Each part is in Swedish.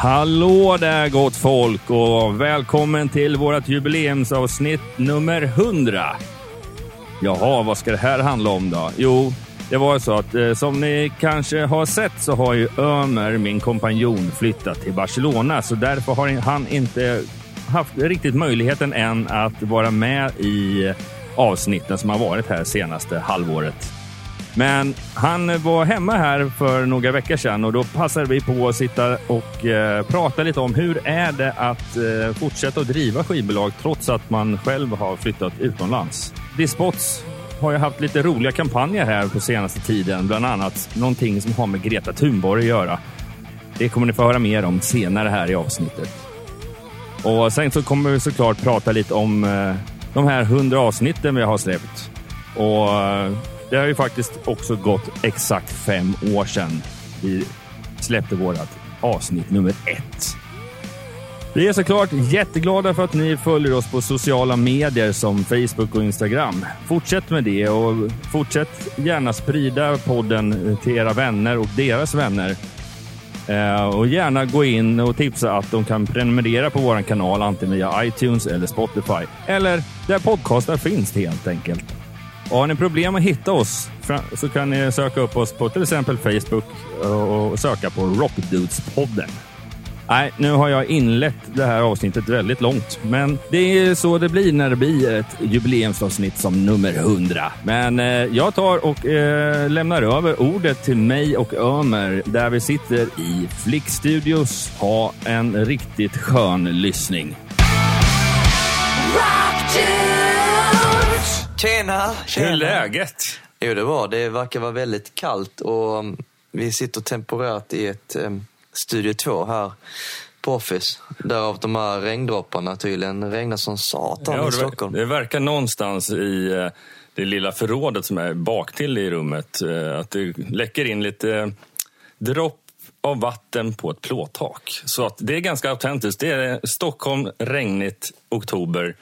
Hallå där gott folk och välkommen till vårt jubileumsavsnitt nummer 100. Jaha, vad ska det här handla om då? Jo, det var så att eh, som ni kanske har sett så har ju Ömer, min kompanjon, flyttat till Barcelona. Så därför har han inte haft riktigt möjligheten än att vara med i eh, avsnitten som har varit här senaste halvåret. Men han var hemma här för några veckor sedan och då passade vi på att sitta och eh, prata lite om hur är det att eh, fortsätta att driva skivbolag trots att man själv har flyttat utomlands. Dispots har ju haft lite roliga kampanjer här på senaste tiden, bland annat någonting som har med Greta Thunborg att göra. Det kommer ni få höra mer om senare här i avsnittet. Och sen så kommer vi såklart prata lite om eh, de här hundra avsnitten vi har släppt. Och eh, det har ju faktiskt också gått exakt fem år sedan vi släppte vårt avsnitt nummer ett. Vi är såklart jätteglada för att ni följer oss på sociala medier som Facebook och Instagram. Fortsätt med det och fortsätt gärna sprida podden till era vänner och deras vänner. Eh, och gärna gå in och tipsa att de kan prenumerera på vår kanal antingen via iTunes eller Spotify. Eller där podcastar finns helt enkelt. Och har ni problem att hitta oss så kan ni söka upp oss på till exempel Facebook och söka på Rockdudespodden. Nej, nu har jag inlett det här avsnittet väldigt långt, men det är så det blir när det blir ett jubileumsavsnitt som nummer 100. Men eh, jag tar och eh, lämnar över ordet till mig och Ömer där vi sitter i Flick Studios. Ha en riktigt skön lyssning. Tjena! Hur är läget? Jo, det var det. verkar vara väldigt kallt och um, vi sitter temporärt i ett um, Studio 2 här på Office. Därav de här regndropparna tydligen. Det regnar som satan ja, i Stockholm. Det verkar någonstans i uh, det lilla förrådet som är baktill i rummet uh, att det läcker in lite uh, dropp av vatten på ett plåttak. Så att det är ganska autentiskt. Det är Stockholm, regnigt, oktober,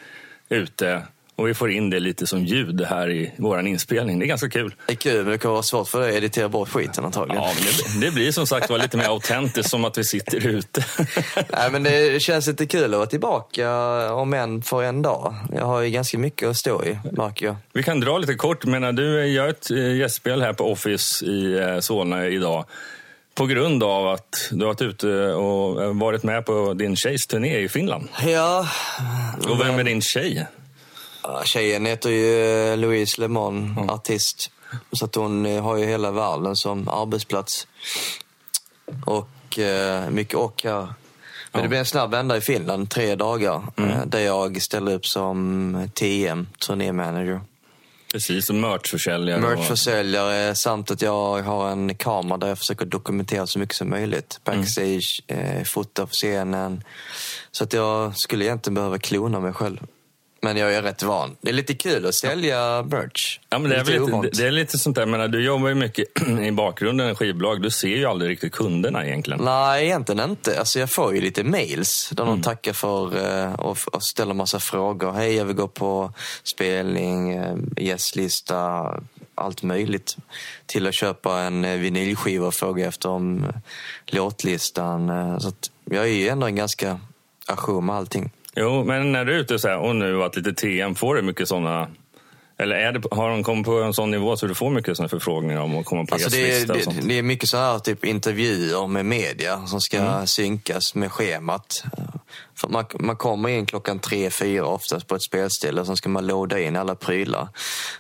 ute och vi får in det lite som ljud här i vår inspelning. Det är ganska kul. Det är kul, men det kommer vara svårt för dig att editera bort skiten antagligen. Ja, men det, det blir som sagt var lite mer autentiskt, som att vi sitter ute. Nej, men det känns lite kul att vara tillbaka, om än för en dag. Jag har ju ganska mycket att stå i, märker jag. Vi kan dra lite kort. Menar, du gör ett eh, gästspel här på Office i eh, Solna idag på grund av att du har varit ute och varit med på din tjejs turné i Finland. Ja. Och vem är din tjej? Tjejen heter ju eh, Louise LeMond, mm. artist. Så att hon eh, har ju hela världen som arbetsplats. Och eh, mycket och här. Men det blev en snabb vända i Finland, tre dagar. Mm. Där jag ställde upp som TM, turnémanager. Precis, och merchförsäljare. Merchförsäljare samt att jag har en kamera där jag försöker dokumentera så mycket som möjligt. Backstage, mm. eh, fota på scenen. Så att jag skulle egentligen behöva klona mig själv. Men jag är rätt van. Det är lite kul att sälja merch. Ja, men det, är lite, det är lite sånt där, menar, du jobbar ju mycket i bakgrunden i skivbolag. Du ser ju aldrig riktigt kunderna egentligen. Nej, egentligen inte. Alltså, jag får ju lite mails där mm. de tackar för uh, och, och ställer massa frågor. Hej, jag vill gå på spelning, uh, gästlista, allt möjligt. Till att köpa en uh, vinylskiva och fråga efter om låtlistan. Så jag är ju ändå en ganska ajour med allting. Jo, men när du är ute så här, och nu varit lite TM, får du mycket sådana eller är det, har de kommit på en sån nivå så du får mycket såna förfrågningar om att komma på alltså det, är, det, det är mycket så här typ intervjuer med media som ska mm. synkas med schemat. För man, man kommer in klockan tre, fyra oftast på ett spelställe och sen ska man loada in alla prylar.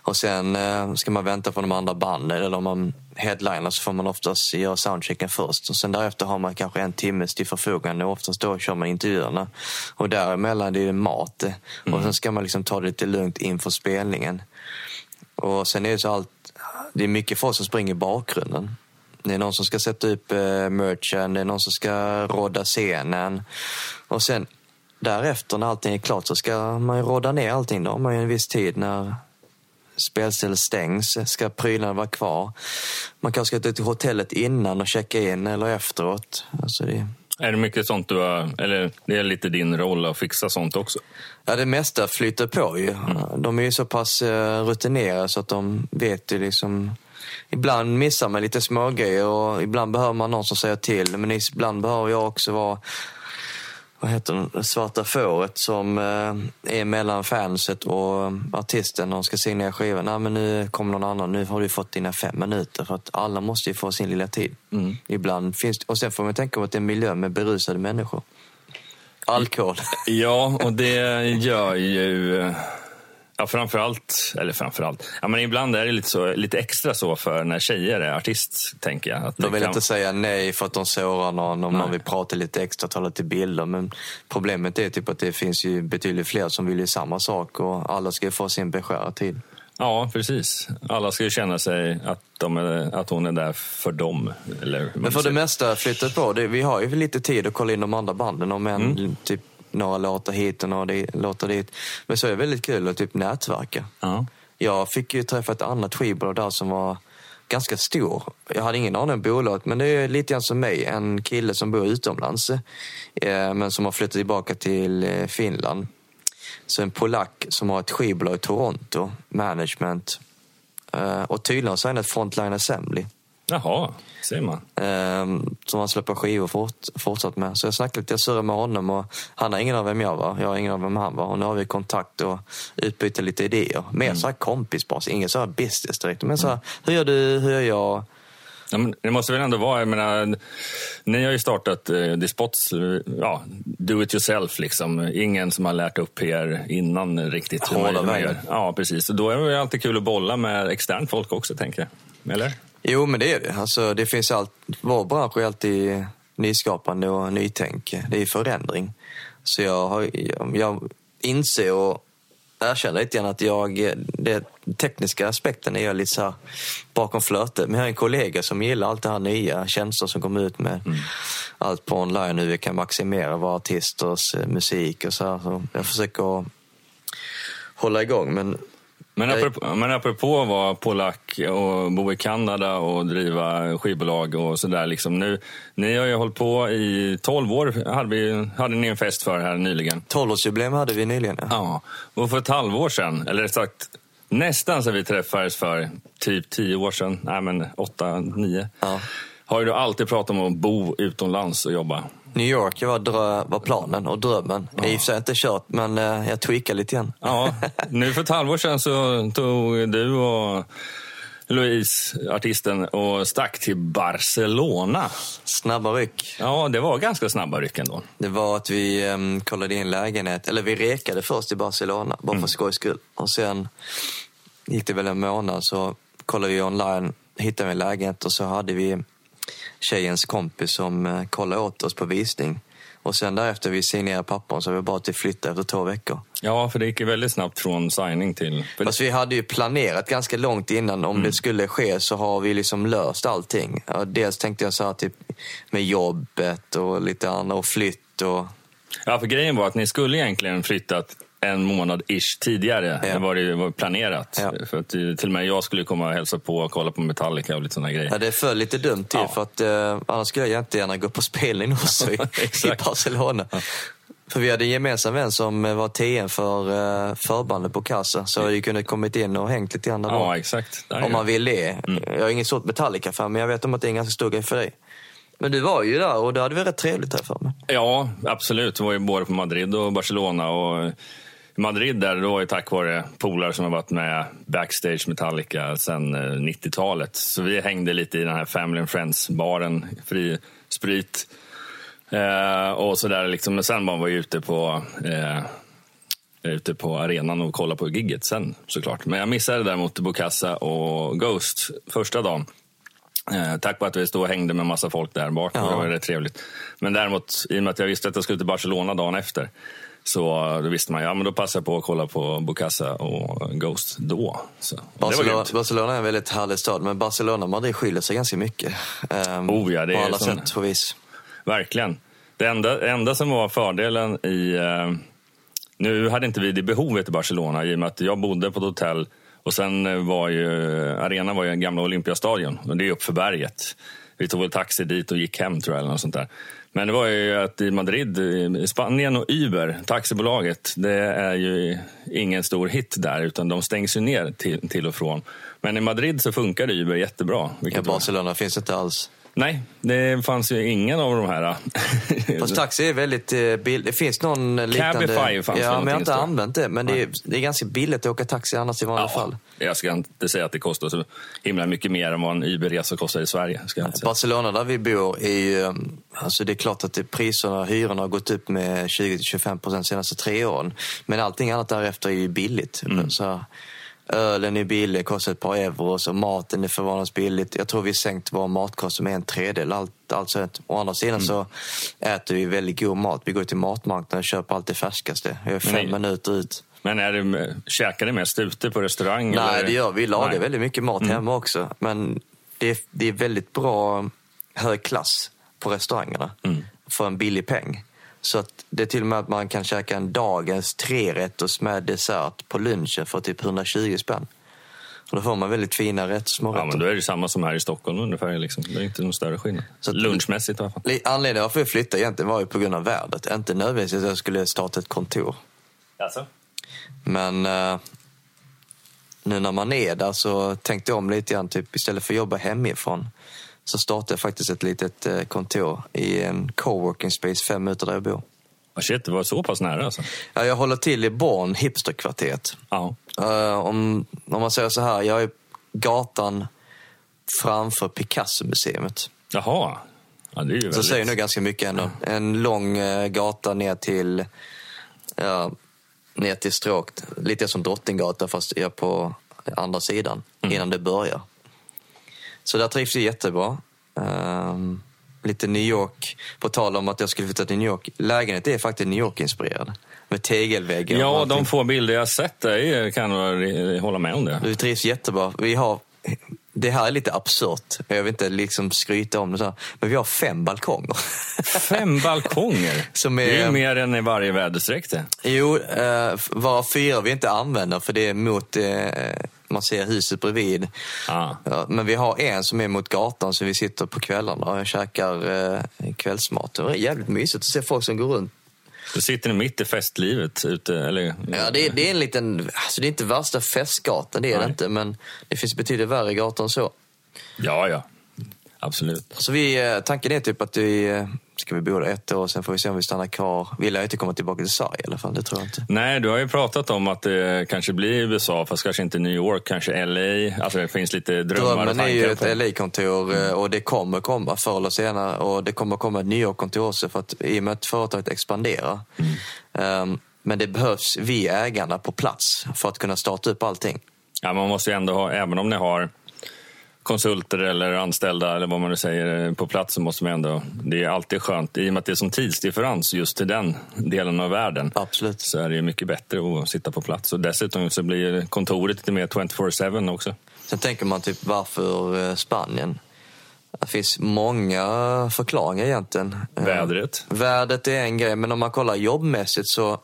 Och sen eh, ska man vänta på de andra banden eller om man headliner så får man oftast göra soundchecken först. Och sen därefter har man kanske en timmes till förfogande och oftast då kör man intervjuerna. Och däremellan det är det mat. Mm. Och sen ska man liksom ta det lite lugnt inför spelningen. Och sen är det så allt, det är mycket folk som springer i bakgrunden. Det är någon som ska sätta upp eh, merchen, det är någon som ska rodda scenen. Och sen därefter när allting är klart så ska man ju rodda ner allting. Då har man ju en viss tid när spelstället stängs. Ska prylarna vara kvar? Man kanske ska till hotellet innan och checka in eller efteråt. Alltså det... Är det mycket sånt du har, eller det är lite din roll att fixa sånt också? Ja, det mesta flyter på ju. Mm. De är ju så pass eh, rutinerade så att de vet ju liksom ibland missar man lite smågrejer och ibland behöver man någon som säger till. Men ibland behöver jag också vara vad heter det, svarta fåret som eh, är mellan fanset och artisten och ska signera skivan. Nej, men nu kommer någon annan, nu har du fått dina fem minuter. För att alla måste ju få sin lilla tid. Mm. Ibland finns Och sen får man tänka på att det är en miljö med berusade människor. Alkohol. Ja, och det gör ju Ja, framförallt, eller framförallt, ja, men ibland är det lite, så, lite extra så för när tjejer är artist, tänker jag. Att de vill kan... inte säga nej för att de sårar någon om man vill prata lite extra, tala till bilder. Men problemet är typ att det finns ju betydligt fler som vill ju samma sak och alla ska få sin beskärda tid. Ja, precis. Alla ska ju känna sig att, de är, att hon är där för dem. Eller men för det mesta flyttat på. Det, vi har ju lite tid att kolla in de andra banden. Om en mm. typ några låtar hit och några låtar dit. Men så är det väldigt kul att typ nätverka. Ja. Jag fick ju träffa ett annat skivbolag där som var ganska stor. Jag hade ingen aning om bolaget, men det är lite grann som mig. En kille som bor utomlands, eh, men som har flyttat tillbaka till eh, Finland. Så en polack som har ett skivbolag i Toronto, management. Eh, och tydligen har signat Frontline Assembly. Jaha, ser man. Ehm, som han släpper skivor fort, fortsatt med. Så jag snackade lite, jag surrade med honom och han har ingen av vem jag var. Jag har ingen av vem han var. Och nu har vi kontakt och utbyter lite idéer. Mer mm. så här kompisbas, ingen så här business direkt. Men så här, hur gör du, hur gör jag? Ja, men det måste väl ändå vara, jag menar, ni har ju startat eh, Dispots, ja, do it yourself liksom. Ingen som har lärt upp er innan riktigt. Hålla vägen. Ja, precis. Och då är det alltid kul att bolla med externt folk också, tänker jag. Eller? Jo, men det är det. Alltså, det finns allt, vår bransch är alltid nyskapande och nytänk. Det är förändring. Så jag, har, jag, inser och erkänner lite grann att jag, det tekniska aspekten är jag lite så bakom flötet. Men jag har en kollega som gillar allt det här nya, tjänster som kommer ut med mm. allt på online, hur vi kan maximera våra artisters eh, musik och så här. Så jag försöker hålla igång. Men men apropå, men apropå att vara polack och bo i Kanada och driva skivbolag och sådär. Liksom nu, ni har ju hållit på i 12 år, hade, vi, hade ni en fest för här nyligen. 12-årsjubileum hade vi nyligen. Ja. ja. Och för ett halvår sedan, eller sagt nästan så vi träffades för typ 10 år sedan, nej men 8, 9. Ja. Har ju du alltid pratat om att bo utomlands och jobba. New York var, drö, var planen och drömmen. Ja. I och för sig inte kört, men eh, jag tweakade lite grann. Ja, nu för ett halvår sedan så tog du och Louise, artisten, och stack till Barcelona. Snabba ryck. Ja, det var ganska snabba ryck ändå. Det var att vi um, kollade in lägenhet, eller vi rekade först i Barcelona, bara för mm. skojs skull. Och sen gick det väl en månad så kollade vi online, hittade vi en lägenhet och så hade vi tjejens kompis som eh, kollade åt oss på visning. Och sen därefter vi signerade pappern så var vi bara till flytta efter två veckor. Ja, för det gick ju väldigt snabbt från signing till... Fast vi hade ju planerat ganska långt innan. Om mm. det skulle ske så har vi liksom löst allting. Dels tänkte jag så här typ med jobbet och lite annat och flytt och... Ja, för grejen var att ni skulle egentligen flyttat en månad ish tidigare ja. än vad det var planerat. Ja. För att till och med jag skulle komma och hälsa på och kolla på Metallica och lite sådana grejer. Ja, det föll lite dumt till ja. för att eh, annars skulle jag jättegärna gå på spelning också i, i Barcelona. För vi hade en gemensam vän som var TM för uh, förbandet på Casa. Så vi kunde kommit in och hängt lite grann där Ja, exakt. Om man vill det. Mm. Jag är inget stort Metallica-fan, men jag vet om att det är en ganska stor grej för dig. Men du var ju där och det hade vi rätt trevligt här för mig. Ja, absolut. Vi var ju både på Madrid och Barcelona. Och Madrid där, det var ju tack vare polare som har varit med backstage Metallica sedan eh, 90-talet. Så vi hängde lite i den här Family and Friends-baren, fri sprit eh, och sådär. Liksom. Men sen var vi ute på, eh, ute på arenan och kollade på gigget sen såklart. Men jag missade däremot Bokassa och Ghost första dagen. Eh, tack vare att vi stod och hängde med massa folk där bak. Ja. Det var rätt trevligt. Men däremot, i och med att jag visste att jag skulle till Barcelona dagen efter så då visste man, ja men då passar jag på att kolla på Bokassa och Ghost då. Så, Barcelona, Barcelona är en väldigt härlig stad, men Barcelona och Madrid skiljer sig ganska mycket. Um, oh ja, det på alla sån... sätt och vis. Verkligen. Det enda, enda som var fördelen i... Uh, nu hade inte vi det behovet i Barcelona i och med att jag bodde på ett hotell och sen var ju arenan var ju gamla Olympiastadion och det är uppför berget. Vi tog väl taxi dit och gick hem tror jag eller något sånt där. Men det var ju att i Madrid, i Spanien och Uber, taxibolaget, det är ju ingen stor hit där utan de stängs ju ner till, till och från. Men i Madrid så funkar Uber jättebra. I Barcelona finns inte alls. Nej, det fanns ju ingen av de här. Fast taxi är väldigt eh, billigt. Det finns någon liknande... Cabify fanns Ja, men jag har inte använt det. Men det är, det är ganska billigt att åka taxi annars i vanliga fall. Jag ska inte säga att det kostar så himla mycket mer än vad en Uber-resa kostar i Sverige. Barcelona där vi bor är ju, um, alltså det är klart att det, priserna, hyrorna har gått upp med 20-25 procent de senaste tre åren. Men allting annat därefter är ju billigt. Mm. Så ölen är billig, kostar ett par euro, så maten är förvånansvärt billigt. Jag tror vi sänkt vår matkost med en tredjedel. Allt, alltså, ett- å andra sidan Mm. så äter vi väldigt god mat. Vi går till matmarknaden och köper allt det färskaste. Jag är fem Nej. minuter ut. Men är det, käkar ni mest ute på restaurang? Nej, eller? det gör vi. Vi lagar Nej. väldigt mycket mat hemma också. Men det är, det är väldigt bra hög klass på restaurangerna för en billig peng. Så att det är till och med att man kan käka en dagens trerätters med dessert på lunchen för typ 120 spänn. Och då får man väldigt fina rätt, små Ja, rätter. men då är det samma som här i Stockholm ungefär. Liksom. Det är inte någon större skillnad. Så att- Lunchmässigt i alla fall. Anledningen varför jag flyttade egentligen var ju på grund av vädret. Inte nödvändigtvis att jag skulle starta ett kontor. Alltså? Men eh, nu när man är där så tänkte jag om lite grann. Typ, istället för att jobba hemifrån så startade jag faktiskt ett litet eh, kontor i en coworking space fem minuter där jag bor. Oh, shit, det var så pass nära alltså? Ja, jag håller till i Born, hipsterkvarteret. Ja. Eh, om, om man säger så här, jag är gatan framför Picasso-museet. Jaha. Ja, det är ju Så väldigt... säger nu ganska mycket ändå. En lång eh, gata ner till, ja, ner till stråk. Lite som Drottninggatan fast jag är på andra sidan innan det börjar. Så där trivs jag jättebra. Ehm, lite New York, på tal om att jag skulle flytta till New York. Lägenheten är faktiskt New York-inspirerad. Med tegelväggar Ja, de få bilder jag sett där kan jag hålla med om det. Du trivs jättebra. Vi har, det här är lite absurt. Jag vill inte liksom skryta om det. Så. Men vi har fem balkonger. Fem balkonger. Som Det är är- ju mer än i varje väderstreck det. Jo, eh, var fyra vi inte använder för det är mot, eh, man ser huset bredvid. Ah. Ja, men vi har en som är mot gatan så vi sitter på kvällarna och käkar eh, kvällsmat. Det är jävligt mysigt att se folk som går runt. Då sitter ni mitt i festlivet ute, eller? Ja, det, är, det är en liten, alltså det är inte värsta festgatan, det är det Nej. inte. Men det finns betydligt värre gator än så. ja, ja. Absolut. Så vi, eh, tanken är typ att vi eh, ska vi bo där ett år, sen får vi se om vi stannar kvar. Vi lär ju inte komma tillbaka till Sverige i alla fall, det tror jag inte. Nej, du har ju pratat om att det kanske blir USA, fast kanske inte New York, kanske LA. Alltså det finns lite drömmar och Drömmen är ju tankar ett LA-kontor eh, och det kommer komma förr eller senare. Och det kommer komma ett New York-kontor också för att, i och med att företaget expanderar. Ehm, men det behövs vi ägarna på plats för att kunna starta upp allting. Ja, man måste ju ändå ha, även om ni har konsulter eller anställda eller vad man nu säger eh, på plats så måste man ändå, det är alltid skönt i och med att det är som tidsdifferens just till den delen av världen. Absolut. Så är det mycket bättre att sitta på plats och dessutom så blir kontoret lite mer 24-7 också. Sen tänker man typ varför eh, Spanien? Det finns många förklaringar egentligen. Eh, Vädret. Vädret är en grej, men om man kollar jobbmässigt så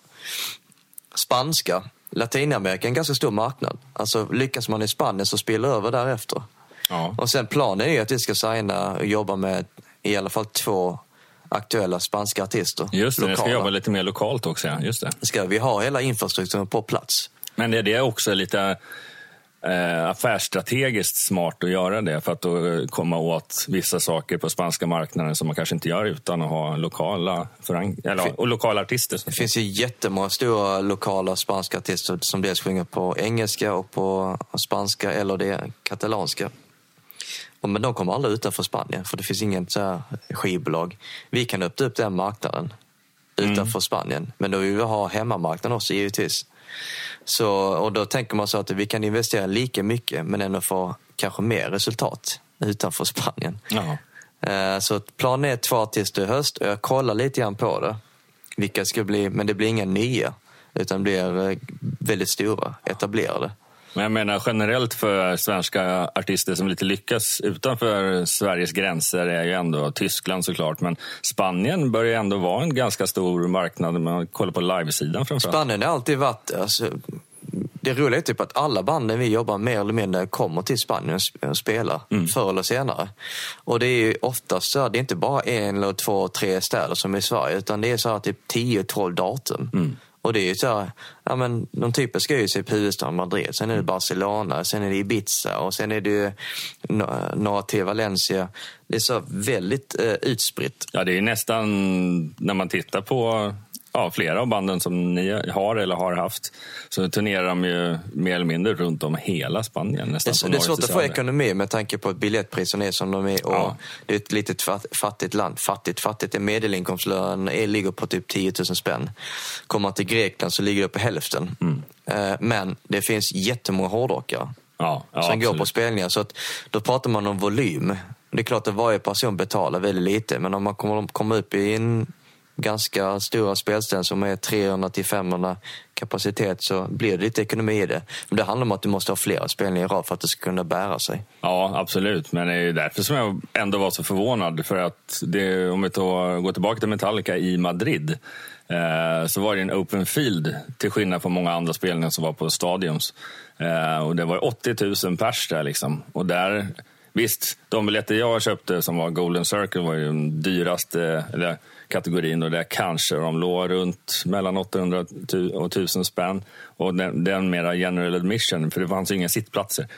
spanska, Latinamerika är en ganska stor marknad. Alltså lyckas man i Spanien så spiller över därefter. Ja. Och sen planen är att vi ska signa och jobba med i alla fall två aktuella spanska artister. Just det, ni ska Lokala. jobba lite mer lokalt också. Ja. Just det. Ska vi ha hela infrastrukturen på plats? Men det är det också lite eh, affärsstrategiskt smart att göra det för att då eh, komma åt vissa saker på spanska marknaden som man kanske inte gör utan att ha lokala, eller, och lokala artister. Det finns ju jättemånga stora lokala spanska artister som dels sjunger på engelska och på spanska eller det katalanska. Men de kommer aldrig utanför Spanien för det finns inget så här skivbolag. Vi kan öppna upp den marknaden utanför Spanien. Men då vill vi ha hemmamarknaden också givetvis. Så, och då tänker man så att vi kan investera lika mycket men ändå få kanske mer resultat utanför Spanien. Ja. Eh, Så planen är två artister i höst och jag kollar lite grann på det. Vilka ska bli, men det blir inga nya. Utan blir eh, väldigt stora, etablerade. Men jag menar generellt för svenska artister som lite lyckas utanför Sveriges gränser är ju ändå Tyskland såklart. Men Spanien börjar ändå vara en ganska stor marknad om man kollar på livesidan framförallt. Spanien har alltid varit, alltså, det roliga är typ att alla banden vi jobbar med eller mindre kommer till Spanien och spelar mm. förr eller senare. Och det är oftast så det är inte bara en eller två, tre städer som är i Sverige, utan det är så här typ 10-12 datum. Mm. Och det är ju så här, ja men de typiska är ju typ huvudstaden Madrid, sen är det. Barcelona, sen är det Ibiza och sen är det ju några till Valencia. Det är så väldigt eh, utspritt. Ja, det är nästan, när man tittar på ja, flera av banden som ni har eller har haft så turnerar de ju mer eller mindre runt om hela Spanien. Nästan det, det är svårt att få ekonomi med tanke på att biljettpriserna är som de är. Och ja. Det är ett litet fattigt land. Fattigt, fattigt. En medelinkomstlön ligger på typ 10 000 spänn. Kommer man till Grekland så ligger det på hälften. Mm. Eh, men det finns jättemånga hårdrockare ja, ja, som absolut. går på spelningar. Så att, då pratar man om volym. Det är klart att varje person betalar väldigt lite, men om man kommer, kommer upp i en ganska stora spelställen som är 300 till 500 kapacitet så blir det lite ekonomi i det. Men det handlar om att du måste ha flera spelningar i rad för att det ska kunna bära sig. Ja, absolut. Men det är ju därför som jag ändå var så förvånad. För att det, om vi tar, går tillbaka till Metallica i Madrid eh, så var det en open field till skillnad från många andra spelningar som var på stadions. Eh, och det var 80 000 pers där liksom. Och där Visst, de biljetter jag köpte som var Golden Circle var ju de dyraste, eller kategorin och där kanske de låg runt mellan 800 och 1000 spänn. Och den, den mera general admission, för det fanns ju inga sittplatser.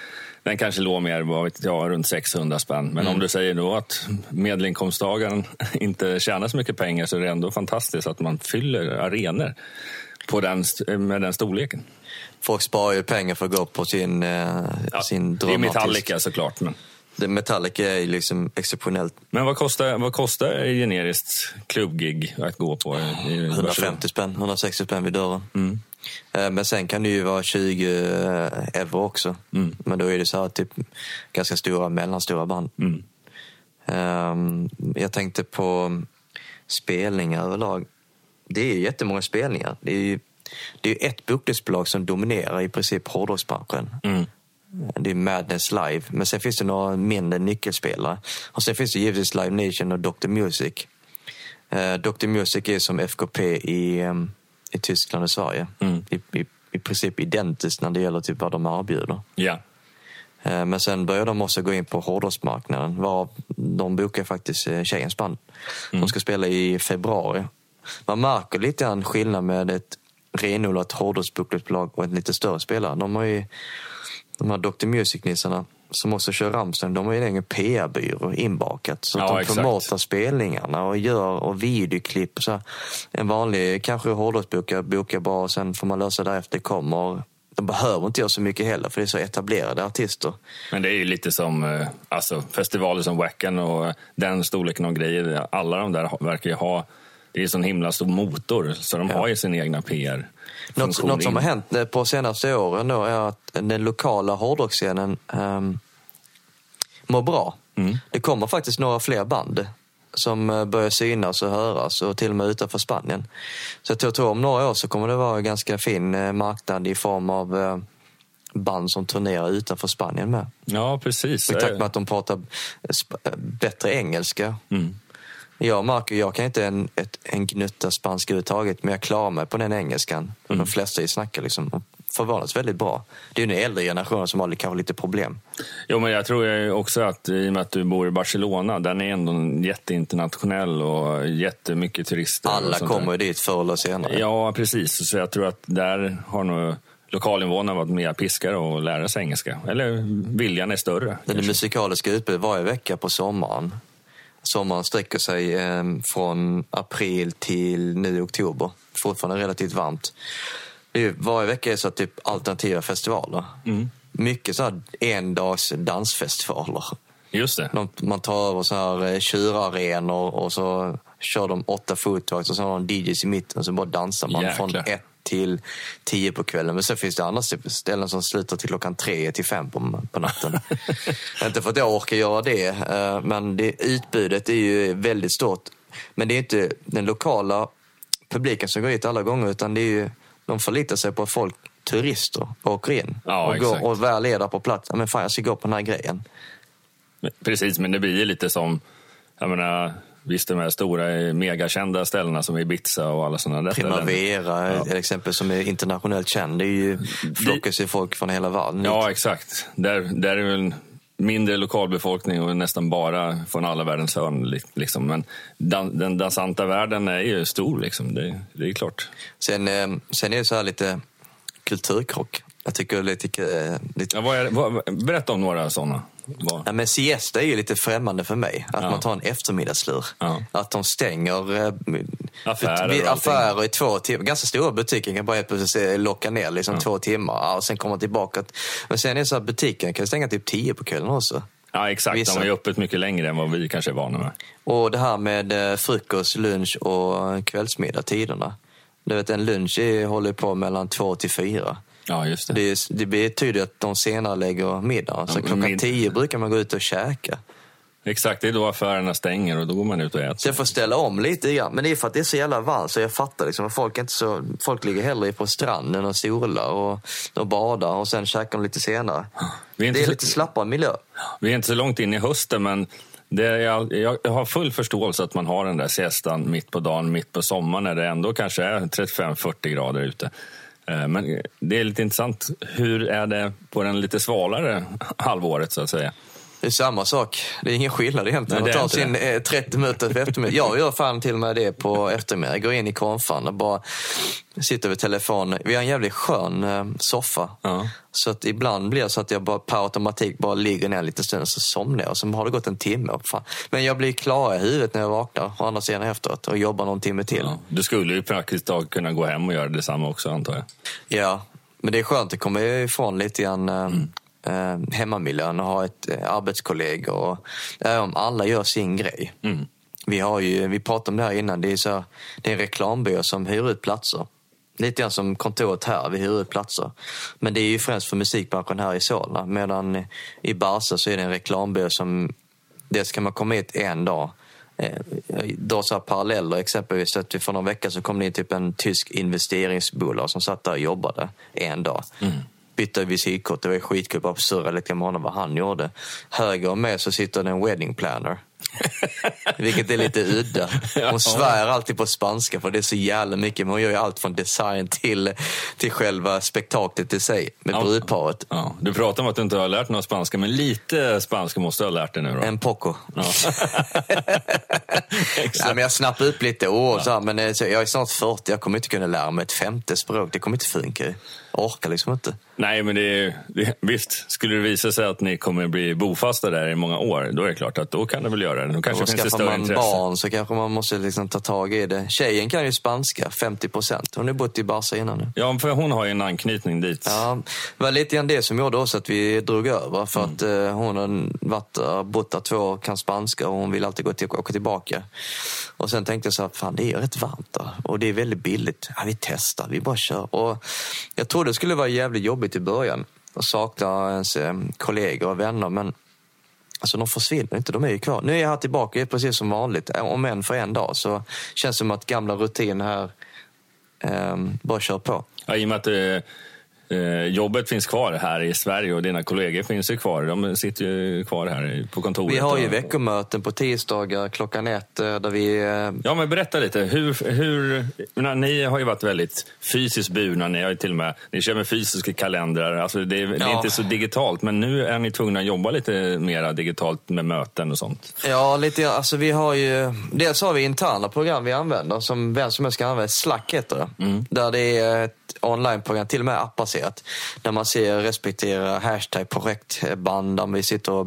Den kanske låg mer, vad vet jag, runt 600 spänn. Men mm. om du säger då att medelinkomsttagaren inte tjänar så mycket pengar så är det ändå fantastiskt att man fyller arenor på den, med den storleken. Folk sparar ju pengar för att gå på sin, eh, ja, sin drömartist. Det är Metallica såklart. Men... Det Metallica är liksom exceptionellt. Men vad kostar, vad kostar generiskt klubbgig att gå på? I 150 spänn, 160 spänn vid dörren. Mm. Eh, men sen kan det ju vara 20 eh, euro också. Mm. Men då är det så här typ ganska stora, mellanstora band. Mm. Ehm, jag tänkte på spelningar överlag. Det är ju jättemånga spelningar. Det är ju det är ett bokningsbolag som dominerar i princip hårdrocksbranschen. Mm. Det är Madness Live. Men sen finns det några mindre nyckelspelare. Och sen finns det givetvis Live Nation och Dr Music. Eh, Dr Music är som FKP i, um, i Tyskland och Sverige. Mm. I, i, I princip identiskt när det gäller typ vad de erbjuder. Yeah. Men sen börjar de också gå in på hårdrocksmarknaden. De bokar faktiskt eh, Tjejens band. Mm. De ska spela i februari. Man märker lite grann skillnad med ett renodlat hårdrocksbokningsbolag och ett lite större spelare. De har ju de här Dr Music-nissarna som också kör Rammstein, de har ju en egen PR-byrå inbakat. Så ja, de exakt. promotar spelningarna och gör och videoklipp. Så en vanlig kanske hårdrocksbokare bokar bara och sen får man lösa därefter kommer. De behöver inte göra så mycket heller för det är så etablerade artister. Men det är ju lite som eh, alltså, festivaler som Wacken och den storleken av grejer. Alla de där verkar ju ha det är en sån himla stor motor, så de ja. har ju sin egna PR. Något, något som har hänt eh, på senaste åren då är att den lokala hårdrocksscenen um, mår bra. Mm. Det kommer faktiskt några fler band som eh, börjar synas och höras och till och med utanför Spanien. Så jag tror om några år så kommer det vara en ganska fin eh, marknad i form av band som turnerar utanför Spanien med. Ja, precis. I takt med att de pratar bättre engelska. Mm. Jag märker, jag kan inte en, ett, en gnutta spanska överhuvudtaget, men jag klarar mig på den engelskan. Mm. De flesta snackar liksom förvånas väldigt bra. Det är ju den äldre generationen som har kanske lite problem. Jo, men jag tror också att i och med att du bor i Barcelona, den är ändå jätteinternationell och jättemycket turister. Alla kommer ju dit förr eller senare. Ja, precis. Så jag tror att där har nog lokalinvånarna varit mer piskade och lära sig engelska. Eller viljan är större. Det musikaliska utbudet varje vecka på sommaren Sommaren sträcker sig eh, från april till nu oktober. Fortfarande relativt varmt. Är, varje vecka är så typ alternativa festivaler. Mm. Mycket så här endags dansfestivaler. Just det. De, man tar över så här eh, tjurarenor och så kör de åtta foodtrucks och så har de DJs i mitten och så bara dansar man Jäklar. från ett till tio på kvällen. Men sen finns det andra ställen som slutar till klockan tre till fem på, på natten. inte för att jag orkar göra det, eh, men det, utbudet är ju väldigt stort. Men det är inte den lokala publiken som går hit alla gånger, utan det är ju, de förlitar sig på att folk, turister, åker in ja, och, går, och väl är där på plats. Men fan, jag ska gå på den här grejen. Precis, men det blir ju lite som, jag menar, visst, de här stora megakända ställena som Ibiza och alla sådana där Primavera ja. till exempel som är internationellt känd. Det är ju, flockas ju folk från hela världen. Ja, exakt. Där, där är väl mindre lokalbefolkning och nästan bara från alla världens hörn. Liksom. Men dan, den dansanta världen är ju stor, liksom. det, det är klart. Sen, eh, sen är det så här lite kulturkrock. Jag tycker lite... Eh, lite... Ja, vad är, vad, berätta om några sådana. Ja, men siesta är ju lite främmande för mig. Att ja. man tar en eftermiddagslur. Ja. Att de stänger eh, affärer, affärer i två timmar. Ganska stora butiker kan bara helt plötsligt locka ner liksom två timmar och sen komma tillbaka. Men sen är det så att butiken kan stänga typ tio på kvällen också. Ja, exakt. Vissa. De är öppet mycket längre än vad vi kanske är vana med. Och det här med eh, frukost, lunch och kvällsmiddag, tiderna. Du vet, en lunch håller på mellan två till fyra. Ja, just det. Det, det betyder att de senare lägger middag. Så ja, klockan mid tio brukar man gå ut och käka. Exakt, det är då affärerna stänger och då går man ut och äter. Så jag får ställa om lite grann. Men det är för att det är så jävla varmt så jag fattar liksom. Folk, är inte så, folk ligger hellre på stranden och solar och, och badar och sen käkar de lite senare. det är så, lite slappare miljö. Vi är inte så långt in i hösten men det är, jag, jag har full förståelse att man har den där siestan mitt på dagen, mitt på sommaren när det ändå kanske är 35-40 grader ute. Eh, men det är lite intressant. Hur är det på den lite svalare halvåret så att säga? Det är samma sak. Det är ingen skillnad egentligen. Nej, att ta sin det. 30 minuter på eftermiddagen. Jag gör fan till och med det på eftermiddagen. Jag går in i konfan och bara sitter vid telefonen. Vi har en jävligt skön eh, soffa. Ja. Så att ibland blir det så att jag bara per automatik bara ligger ner en liten stund och så somnar jag. Och så har det gått en timme. Fan. Men jag blir klar i huvudet när jag vaknar å andra sidan efteråt och jobbar någon timme till. Ja. Du skulle ju praktiskt taget kunna gå hem och göra detsamma också antar jag. Ja, men det är skönt att komma ifrån lite grann eh, mm eh, hemmamiljön och ha ett eh, arbetskollega och eh, alla gör sin grej. Mm. Vi, har ju, vi pratade om det här innan, det är, så, det är en reklambyrå som hyr ut platser. Lite grann som kontoret här, vi hyr ut platser. Men det är ju främst för musikbranschen här i Solna. Medan i Barca så är det en reklambyrå som, dels kan man komma hit en dag eh, dra så paralleller. Exempelvis att för någon vecka så kom det in typ en tysk investeringsbolag som satt där och jobbade en dag. Mm bytte visitkort. Det var skitkul. Bara surra lite med honom vad han gjorde. Höger om mig så sitter det en wedding planner. Vilket är lite udda. Hon svär alltid på spanska för det är så jävla mycket. Men hon gör ju allt från design till, till själva spektaklet i sig med ja. brudparet. Ja. Du pratar om att du inte har lärt någon spanska, men lite spanska måste du ha lärt dig nu då? En poco. Ja. ja, men jag snappade upp lite. Så här, men eh, jag är snart 40, jag kommer inte kunna lära mig ett femte språk. Det kommer inte funka. Jag orkar liksom inte. Nej, men det är, det, visst, skulle det visa sig att ni kommer bli bofasta där i många år, då är det klart att då kan det väl göra det. Då kanske och finns det större man intresse. barn så kanske man måste liksom ta tag i det. Tjejen kan ju spanska, 50 procent. Hon har bott i Barca innan nu. Ja, för hon har ju en anknytning dit. Ja, det var lite grann det som gjorde också att vi drog över. För mm. att eh, hon har varit där, bott där två år, kan spanska och hon vill alltid gå till, åka tillbaka. Och sen tänkte jag så här, fan det är rätt varmt där. Och det är väldigt billigt. Ja, vi testar, vi bara kör. Och jag trodde det skulle vara jävligt jobbigt i början och sakna ens eh, kollegor och vänner. Men alltså, de försvinner inte, de är ju kvar. Nu är jag här tillbaka, precis som vanligt. Om än för en dag. Så känns det som att gamla rutiner här eh, bara kör på. Ja, I och med att Eh, jobbet finns kvar här i Sverige och dina kollegor finns ju kvar. De sitter ju kvar här på kontoret. Vi har ju veckomöten på tisdagar klockan ett eh, där vi... Eh, ja, men berätta lite. Hur, hur, ni har ju varit väldigt fysiskt burna. Ni har ju till och med, ni kör med fysiska kalendrar. Alltså det, är, det är inte så digitalt, men nu är ni tvungna att jobba lite mer digitalt med möten och sånt. Ja, lite Alltså vi har ju, dels har vi interna program vi använder som vem som helst kan använda. Slack heter det. Mm. Där det är ett onlineprogram, till och med baserat. Där man ser respektera hashtag projektband om vi sitter och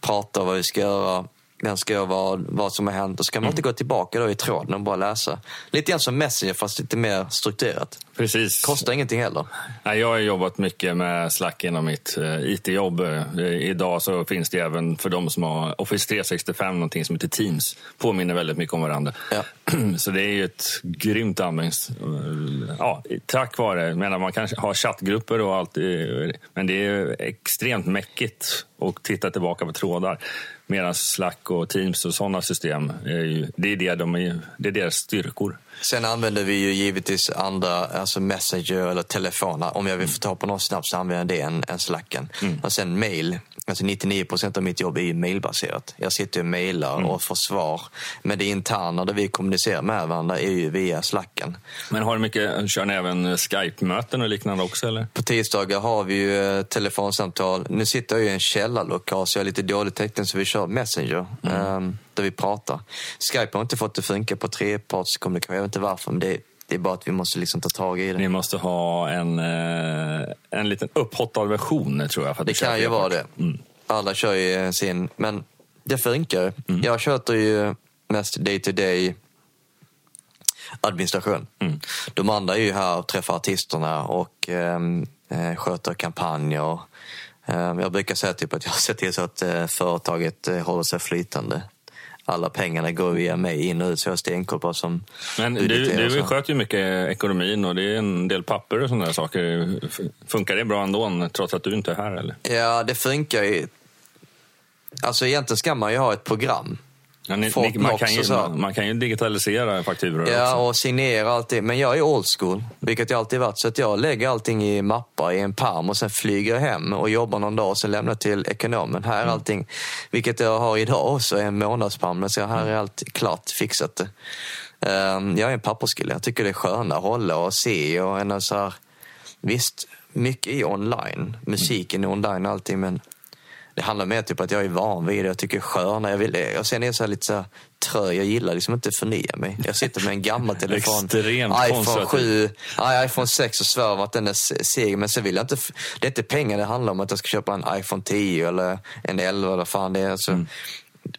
pratar vad vi ska göra den ska göra vad, vad som har hänt och så kan man mm. alltid gå tillbaka då i tråden och bara läsa. Lite grann som Messenger fast lite mer strukturerat. Precis. Kostar ingenting heller. Nej, jag har jobbat mycket med Slack inom mitt uh, IT-jobb. Uh, idag så finns det även för de som har Office 365 någonting som heter Teams. Påminner väldigt mycket om varandra. Ja. så det är ju ett grymt användnings... Uh, ja, tack vare, menar man kan ha chattgrupper och allt. men det är extremt mäckigt att titta tillbaka på trådar. Medan Slack och Teams och sådana system, är ju, det, är det, de är, det är deras styrkor. Sen använder vi ju givetvis andra, alltså Messenger eller telefoner. Om jag vill få tag på någon snabbt så använder jag det än, än Slacken. Mm. Och sen mail. Alltså 99 procent av mitt jobb är ju mailbaserat. Jag sitter och mailar Mm. och får svar. Men det interna där vi kommunicerar med varandra är ju via Slacken. Men har du mycket, kör ni även Skype-möten och liknande också eller? På tisdagar har vi ju eh, telefonsamtal. Nu sitter jag i en källarlokal så jag har lite dålig täckning så vi kör Messenger. Mm. ehm, där vi pratar. Skype har inte fått det att funka på trepartskommunikation. Jag vet inte varför men det, det är bara att vi måste liksom ta tag i det. Ni måste ha en, eh, en liten upphottad version tror jag. För att Det kan ju vara det. Mm. Alla kör ju sin, men det funkar. Jag sköter ju mest day to day administration. Mm. De andra är ju här och träffar artisterna och ehm, eh, sköter kampanjer. Ehm, jag brukar säga typ att jag ser till så att eh, företaget eh, håller sig flytande. Alla pengarna går via mig in och ut så jag har stenkoll på som Men du, du sköter ju mycket ekonomin och det är en del papper och sådana saker. Funkar det bra ändå trots att du inte är här eller? Ja, det funkar ju. Alltså egentligen ska man ju ha ett program. Ja, ni, Folk man, kan ju, man, man kan ju digitalisera fakturor Ja, också. och signera allting. Men jag är old school, vilket jag alltid varit. Så att jag lägger allting i mappar i en pärm och sen flyger jag hem och jobbar någon dag och sen lämnar till ekonomen. Här är allting, vilket jag har idag också, en månadspärm. Så här är allt klart, fixat. Ehm, jag är en papperskille. Jag tycker det är skönare att hålla och se och en så här, Visst, mycket är online. Musiken är online och allting, men det handlar mer typ att jag är van vid det. Jag tycker det är skönare. Jag, vill, jag sen är jag så lite så trög. Jag gillar liksom inte att förnya mig. Jag sitter med en gammal telefon. IPhone konservativ. 7, nej, iPhone 6 och svär om att den är se- seg. Men sen vill jag inte... Det är inte pengar det handlar om att jag ska köpa en iPhone 10 eller en 11 eller vad fan det är. Alltså, Mm.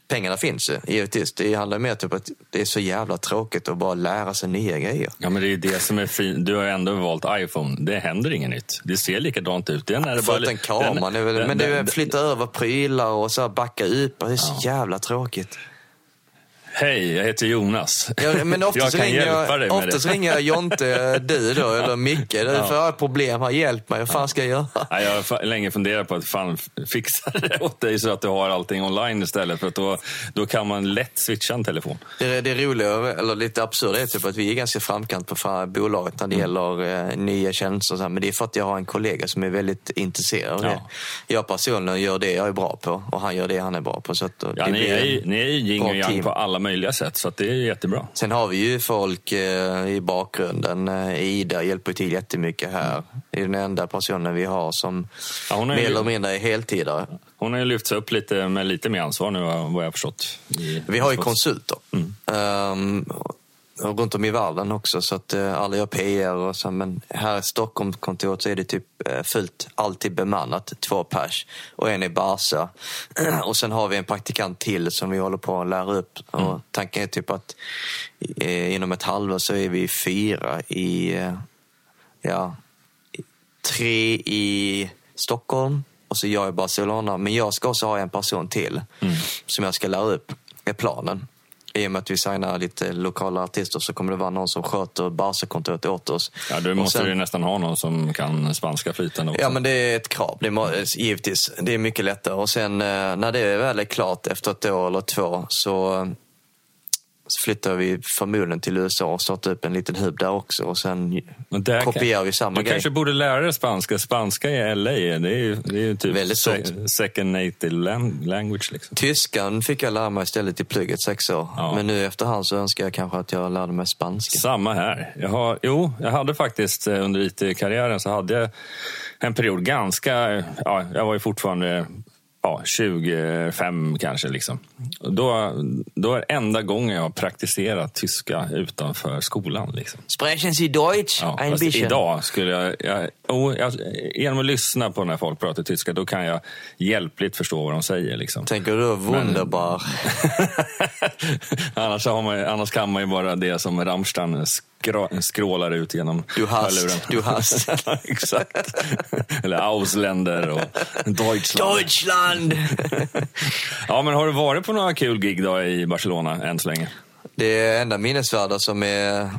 Pengarna finns ju, givetvis. Det handlar mer typ att det är så jävla tråkigt att bara lära sig nya grejer. Ja, men det är det som är fint. Du har ändå valt iPhone. Det händer inget nytt. Det ser likadant ut. Den är det Fått en kamera nu, den- men det är den- flytta över prylar och så backa ut. Det är så jävla tråkigt. Hej, jag heter Jonas. Ja, men jag oftast kan ringer hjälpa jag, dig med oftast det. ringer jag Jonte, du då, eller Micke. Du, Ja. för jag har problem här, hjälp mig. Vad fan ska jag göra? Ja, jag har länge funderat på att fan fixa det åt dig så att du har allting online istället. För att då, då kan man lätt switcha en telefon. Det, det roliga, eller lite absurda, är typ att vi är ganska framkant på bolaget när det Mm. gäller eh, nya tjänster. Men det är för att jag har en kollega som är väldigt intresserad av det. Ja. Jag personligen gör det jag är bra på och han gör det han är bra på. Så att då- Ja, det ni, blir är, ni är yin och yang på alla möjliga sätt, så det är jättebra. Sen har vi ju folk eh, i bakgrunden. Eh, Ida hjälper till jättemycket här. Det är den enda personen vi har som Ja, hon, har mer ju, eller mindre är heltidare. hon har ju lyfts upp lite med lite mer ansvar nu, vad jag har förstått. I, Vi har ju konsulter. Ehm, och runt om i världen också, så att eh, alla gör PR och så. Men här i Stockholmskontoret så är det typ eh, fullt, alltid bemannat, två pers. Och en i Barca. och sen har vi en praktikant till som vi håller på att lära upp. Och tanken är typ att eh, inom ett halvår så är vi fyra i, eh, ja, tre i Stockholm och så jag i Barcelona. Men jag ska också ha en person till som jag ska lära upp, är planen. I och med att vi signar lite lokala artister så kommer det vara någon som sköter Barca-kontoret åt oss. Ja, du måste sen- ju nästan ha någon som kan spanska flytande också. Ja, men det är ett krav. Det är, givetvis. Det är mycket lättare. Och sen eh, när det väl är klart efter ett år eller två så, flyttar vi förmodligen till USA och startar upp en liten hubb där också. Och sen där kan- kopierar vi samma Du grej. kanske borde lära dig spanska. Spanska i LA, det är ju, det är ju typ Väldigt stort. second native lan- language. Liksom. Tyskan fick jag lära mig istället i plugget sex år. Ja. Men nu efterhand så önskar jag kanske att jag lärde mig spanska. Samma här. Jag har, jo, jag hade faktiskt eh, under IT-karriären så hade jag en period ganska... Ja, jag var ju fortfarande ja, 25 kanske. Liksom. Då, då är enda gången jag har praktiserat tyska utanför skolan. Liksom. Sprechen Sie Deutsch? Ja, ein bisschen. idag skulle jag, jag, oh, jag... Genom att lyssna på när folk pratar tyska, då kan jag hjälpligt förstå vad de säger. Liksom. Tänker du wunderbar? annars, har man, annars kan man ju bara det som Rammstein skrålar ut genom Du hast, hörluren. du hast. Exakt. Eller Ausländer och Deutschland. Deutschland! Ja, men har du varit på några kul gig då i Barcelona än så länge? Det enda minnesvärda som, är,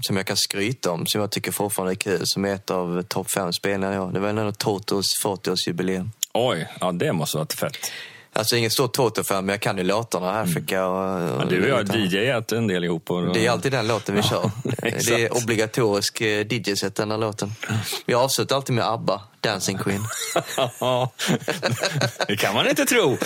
som jag kan skryta om, som jag tycker fortfarande är kul, som är ett av topp fem spelningar i år, det var ändå Totos 40-årsjubileum. Oj, ja det måste vara fett. Alltså ingen stor Toto-fan, men jag kan ju låtarna. Afrika och... Ja, du och jag DJat en del ihop. Och... Det är alltid den låten vi kör. Det är obligatorisk eh, DJ-set den här låten. Vi avslutar alltid med ABBA, Dancing Queen. Det kan man inte tro.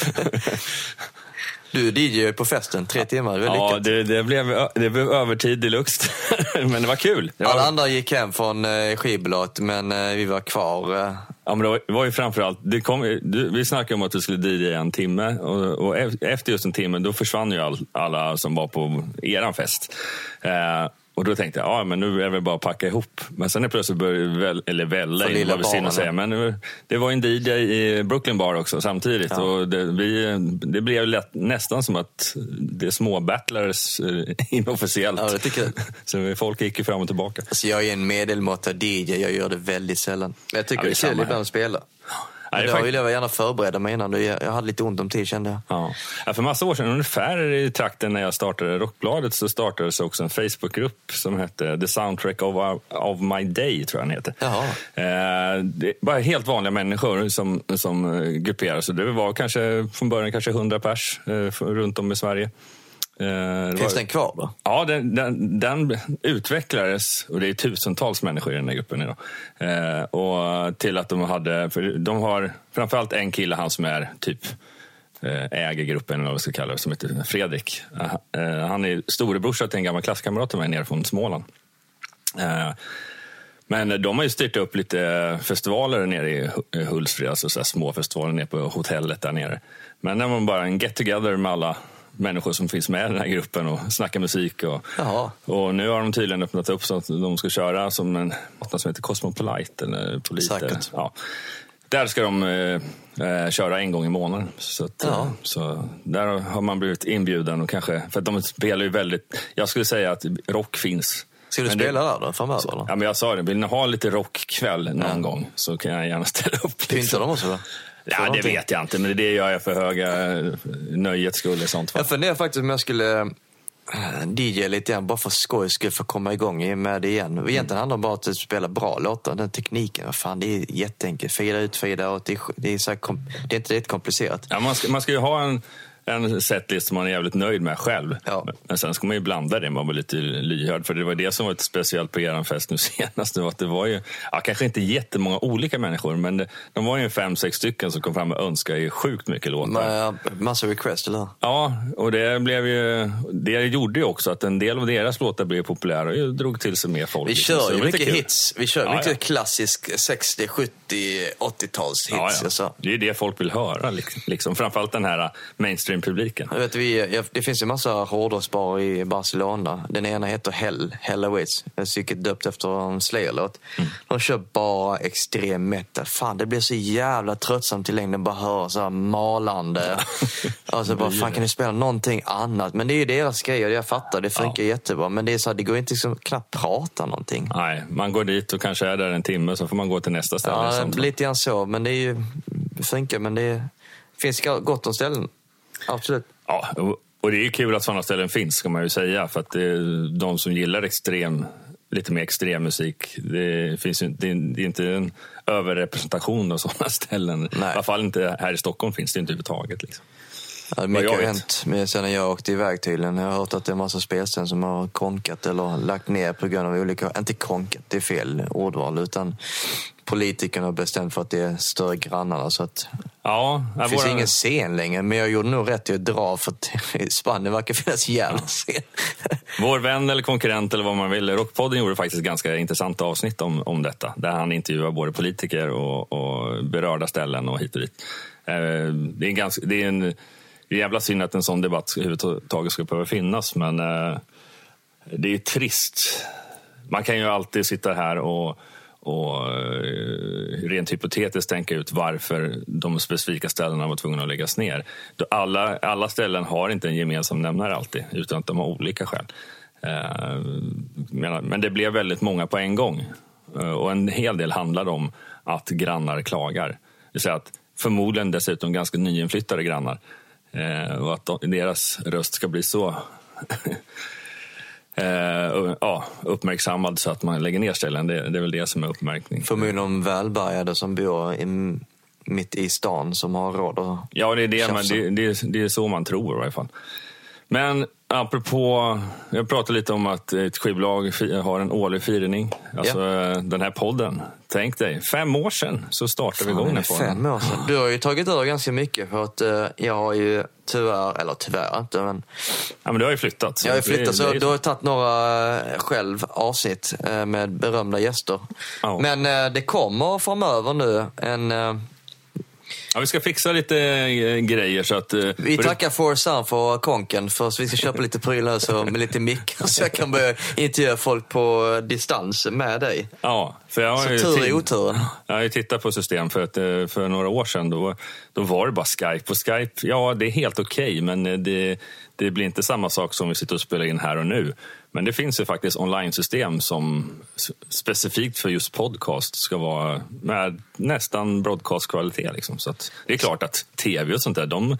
Du DJ på festen, tre timmar, det Ja, det, det, blev, det blev övertid deluxe. Men det var kul. Det var, Alla andra gick hem från eh, skivbolaget, men eh, vi var kvar. Eh. Ja, men det var, ju framförallt, det kom, du, vi snackade om att du skulle DJ en timme och, och e- efter just en timme då försvann ju all, alla som var på eran fest. Eh, och då tänkte jag, ja men nu är det väl bara att packa ihop. Men sen är plötsligt började väl, eller välla in, vad vi att säga. Men nu- det var en DJ i Brooklyn Bar också samtidigt. Och det, vi, det blev lätt, nästan som att det småbattlades eh, inofficiellt. Ja, det tycker jag. Så folk gick ju fram och tillbaka. Alltså, jag är en medelmåtta DJ, jag gör det väldigt sällan. Men jag tycker Ja, det är kul ibland att spela. Nej, fakt- vill jag gärna förbereda mig innan. Jag jag hade lite ont om tid kände jag. Ja. Ja, för massa år sedan, ungefär i trakten när jag startade Rockbladet, så startades också en Facebookgrupp som hette The Soundtrack of, Our- of My Day, tror jag den heter. Eh, det bara helt vanliga människor som, som eh, grupperar sig. Det var kanske från början kanske 100 pers eh, runt om i Sverige. Eh, Finns var- den kvar då? Ja, den, den, den utvecklades, och det är tusentals människor i den här gruppen idag, eh, och till att de hade, för de har framförallt en kille, han som är typ eh, äger gruppen, eller vad vi ska kalla det, som heter Fredrik. Eh, han är storebrorsa till en gammal klasskamrat till mig nere från Småland. Men de har ju styrt upp lite festivaler nere i Hu- Hultsfred, alltså så små festivaler nere på hotellet där nere. Men det var bara en get together med alla människor som finns med i den här gruppen och snackar musik. Och, Jaha. och nu har de tydligen öppnat upp så att de ska köra som en något som heter Cosmopolite. Eller Polite. Säkert. Ja. Där ska de eh, eh, köra en gång i månaden. Så, att, Ja. så där har man blivit inbjuden. Och kanske, för de spelar ju väldigt... Jag skulle säga att rock finns. Ska du Men det- spela där då framöver? Eller? Ja, men jag sa det, vill ni ha lite rockkväll någon gång så kan jag gärna ställa upp. liksom. Pyntar de också då? Ja, det någonting? vet jag inte, men det gör jag för höga eh, nöjets skull i sånt fall. Jag funderar faktiskt om jag skulle eh, DJ lite grann bara för skojs skull för att komma igång med det igen. Och Egentligen handlar det bara om att spela bra låtar. Den tekniken, vad fan, det är jätteenkelt. Fila ut, fila ut. Det är, det är, så kom- det är inte det komplicerat. Ja, man, ska, man ska ju ha en, en setlist som man är jävligt nöjd med själv. Ja. Men sen ska man ju blanda det, man var lite lyhörd. För det var det som var lite speciellt på er fest nu senast. Det var, att det var ju, ja, kanske inte jättemånga olika människor, men det, de var ju fem, sex stycken som kom fram och önskade ju sjukt mycket låtar. Massa request, eller? Ja, och det blev ju... Det gjorde ju också att en del av deras låtar blev populära och drog till sig mer folk. Vi kör ju mycket hits. Vi kör Ja, mycket ja. klassisk 60, 70, 80-tals hits. Ja, ja. Alltså. Det är ju det folk vill höra. Liksom. Framförallt den här mainstream-publiken. Jag vet, vi, det finns ju massa hårdrocksbarer i Barcelona. Den ena heter Hell, Hell Awaits. Säkert döpt efter en Slayer-låt. Mm. De kör bara extrem metal. Fan, det blir så jävla tröttsamt i längden bara höra så här malande. alltså bara, fan kan ni spela någonting annat? Men det är ju deras grej och jag fattar, det funkar jättebra. Men det är så här, det går inte liksom knappt prata någonting. Nej, man går dit och kanske är där en timme, så får man gå till nästa ställe. Ja, lite grann så. Men det är ju, funkar, men det är, finns gott om ställen. Absolut. Ja, och- det är ju kul att sådana ställen finns, ska man ju säga. För att de som gillar extrem, lite mer extrem musik, det, finns ju, det, är, inte en överrepresentation av sådana ställen. Nej. I alla fall inte här i Stockholm finns det inte överhuvudtaget. Liksom. Ja, mycket har hänt sen jag åkte iväg tydligen. Jag har hört att det är en massa spelställen som har konkat eller lagt ner på grund av olika... Inte konkat, det är fel ordval. Utan politikerna har bestämt för att det är större grannarna. Så att Ja, det finns ingen scen längre. Men jag gjorde nog rätt i att dra för att i Spanien verkar finnas jävla scen. Vår vän eller konkurrent eller vad man vill, Rockpodden gjorde faktiskt ganska intressant avsnitt om, om detta. Där han intervjuar både politiker och, och berörda ställen och hit och dit. Eh, det är en ganska, det är en jävla synd att en sån debatt överhuvudtaget ska behöva finnas, men eh, det är trist. Man kan ju alltid sitta här och, och eh, rent hypotetiskt tänka ut varför de specifika ställena var tvungna att läggas ner. Alla, alla ställen har inte en gemensam nämnare alltid, utan att de har olika skäl. Eh, men det blev väldigt många på en gång. Eh, och en hel del handlade om att grannar klagar. Det vill säga att förmodligen dessutom ganska nyinflyttade grannar. Och att deras röst ska bli så ja, uppmärksammad så att man lägger ner ställen. Det, det är väl det som är uppmärkning. Förmodligen de välbärgade som bor i, mitt i stan som har råd att Ja, det är, det, tjafsa. det, det, är- det är så man tror i varje fall. Men apropå, jag pratade lite om att ett skivbolag har en årlig firning. Alltså eh, den här podden. Tänk dig, fem år sedan så startade vi igång den Fan, det fem år sedan. Du har ju tagit över ganska mycket för att eh, jag har ju tyvärr, eller tyvärr inte, men Ja, men du har ju flyttat. jag har ju det- flyttat så det du har tagit några eh, själv avsnitt eh, med berömda gäster. Ja. Men eh, det kommer framöver nu en... eh, Ja, vi ska fixa lite eh, grejer så att... eh, Vi tackar For Sun för konken för att vi ska köpa lite prylar så, med lite mickar så jag kan börja intervjua folk på eh, distans med dig. Ja, för jag har Så ju tur tid- oturen. Jag har ju tittat på system för att för några år sedan då, då var det bara Skype. Och Skype, ja det är helt okej men eh, det, det blir inte samma sak som vi sitter och spelar in här och nu. Men det finns ju faktiskt online-system som specifikt för just podcast ska vara med nästan broadcast-kvalitet. Liksom. Så det är klart att tv och sånt där, de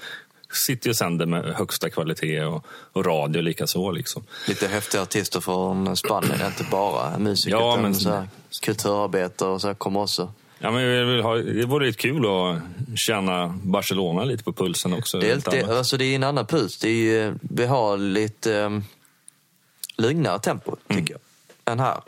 sitter ju och sänder med högsta kvalitet och, och radio likaså. Liksom. Lite häftiga artister från Spanien, inte bara musiker Ja, men- så här, kulturarbetare och så kommer också. Ja, men vi vill ha, det vore lite kul att känna Barcelona lite på pulsen också. Det är, alltså det är en annan puls. Det är ju, vi har lite um, lugnare tempo, Mm. tycker jag, än här.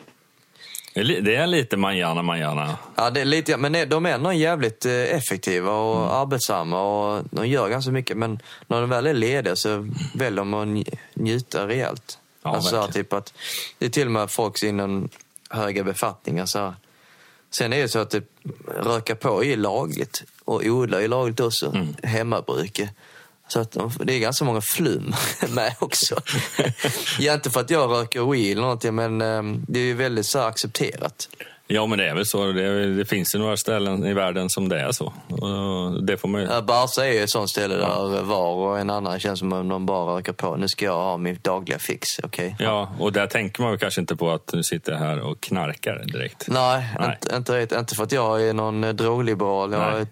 Det är lite manjana manjana. Ja, det är lite, men de är ändå jävligt eh, effektiva och Mm. arbetsamma och de gör ganska mycket. Men när de väl är lediga så väljer de att nj- njuta rejält. Ja, alltså typ att det är till och med folk inom höga befattningar. Så. Sen är det så att det röka på är lagligt och odla är lagligt också. Mm. Hemmabruke. Så att de- det är ganska många flum med också. ja, inte för att jag röker weed eller någonting, men eh, det är ju väldigt så accepterat. Ja, men det är väl så. Det, det finns ju några ställen i världen som det är så. Och det får man ju... Ja, Barca är ju ett sånt ställe där var och en annan känns som om de bara röker på. Nu ska jag ha mitt dagliga fix, okej? Ja, och där tänker man väl kanske inte på att nu sitter jag här och knarkar direkt. Nej, Nej. Inte, inte, inte för att jag är någon eh, drogliberal. Jag,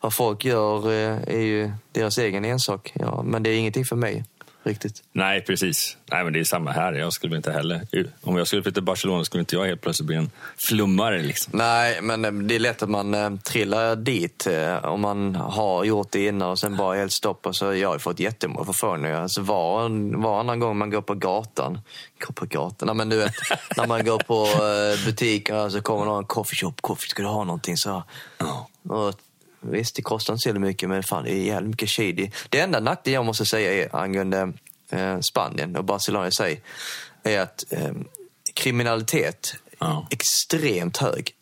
vad folk gör eh, är ju deras egen ensak. Ja, men det är ingenting för mig, riktigt. Nej, precis. Nej, men det är samma här. Jag skulle inte heller... Om jag skulle flytta till Barcelona skulle inte jag helt plötsligt bli en flummare. Liksom. Nej, men eh, det är lätt att man eh, trillar dit eh, om man har gjort det innan och sen bara helt stopp. Och så, jag har ju fått jättemånga förfrågningar. Alltså var, varannan gång man går på gatan, går på gatan, Nej, men du vet, när man går på butiker så kommer någon coffee shop, coffee, ska du ha någonting? Så, och, visst, det kostar inte så mycket, men fan, det är jävligt mycket shady. Det enda nackdelen jag måste säga är angående eh, Spanien och Barcelona i sig, är att eh, kriminalitet Ja. extremt hög.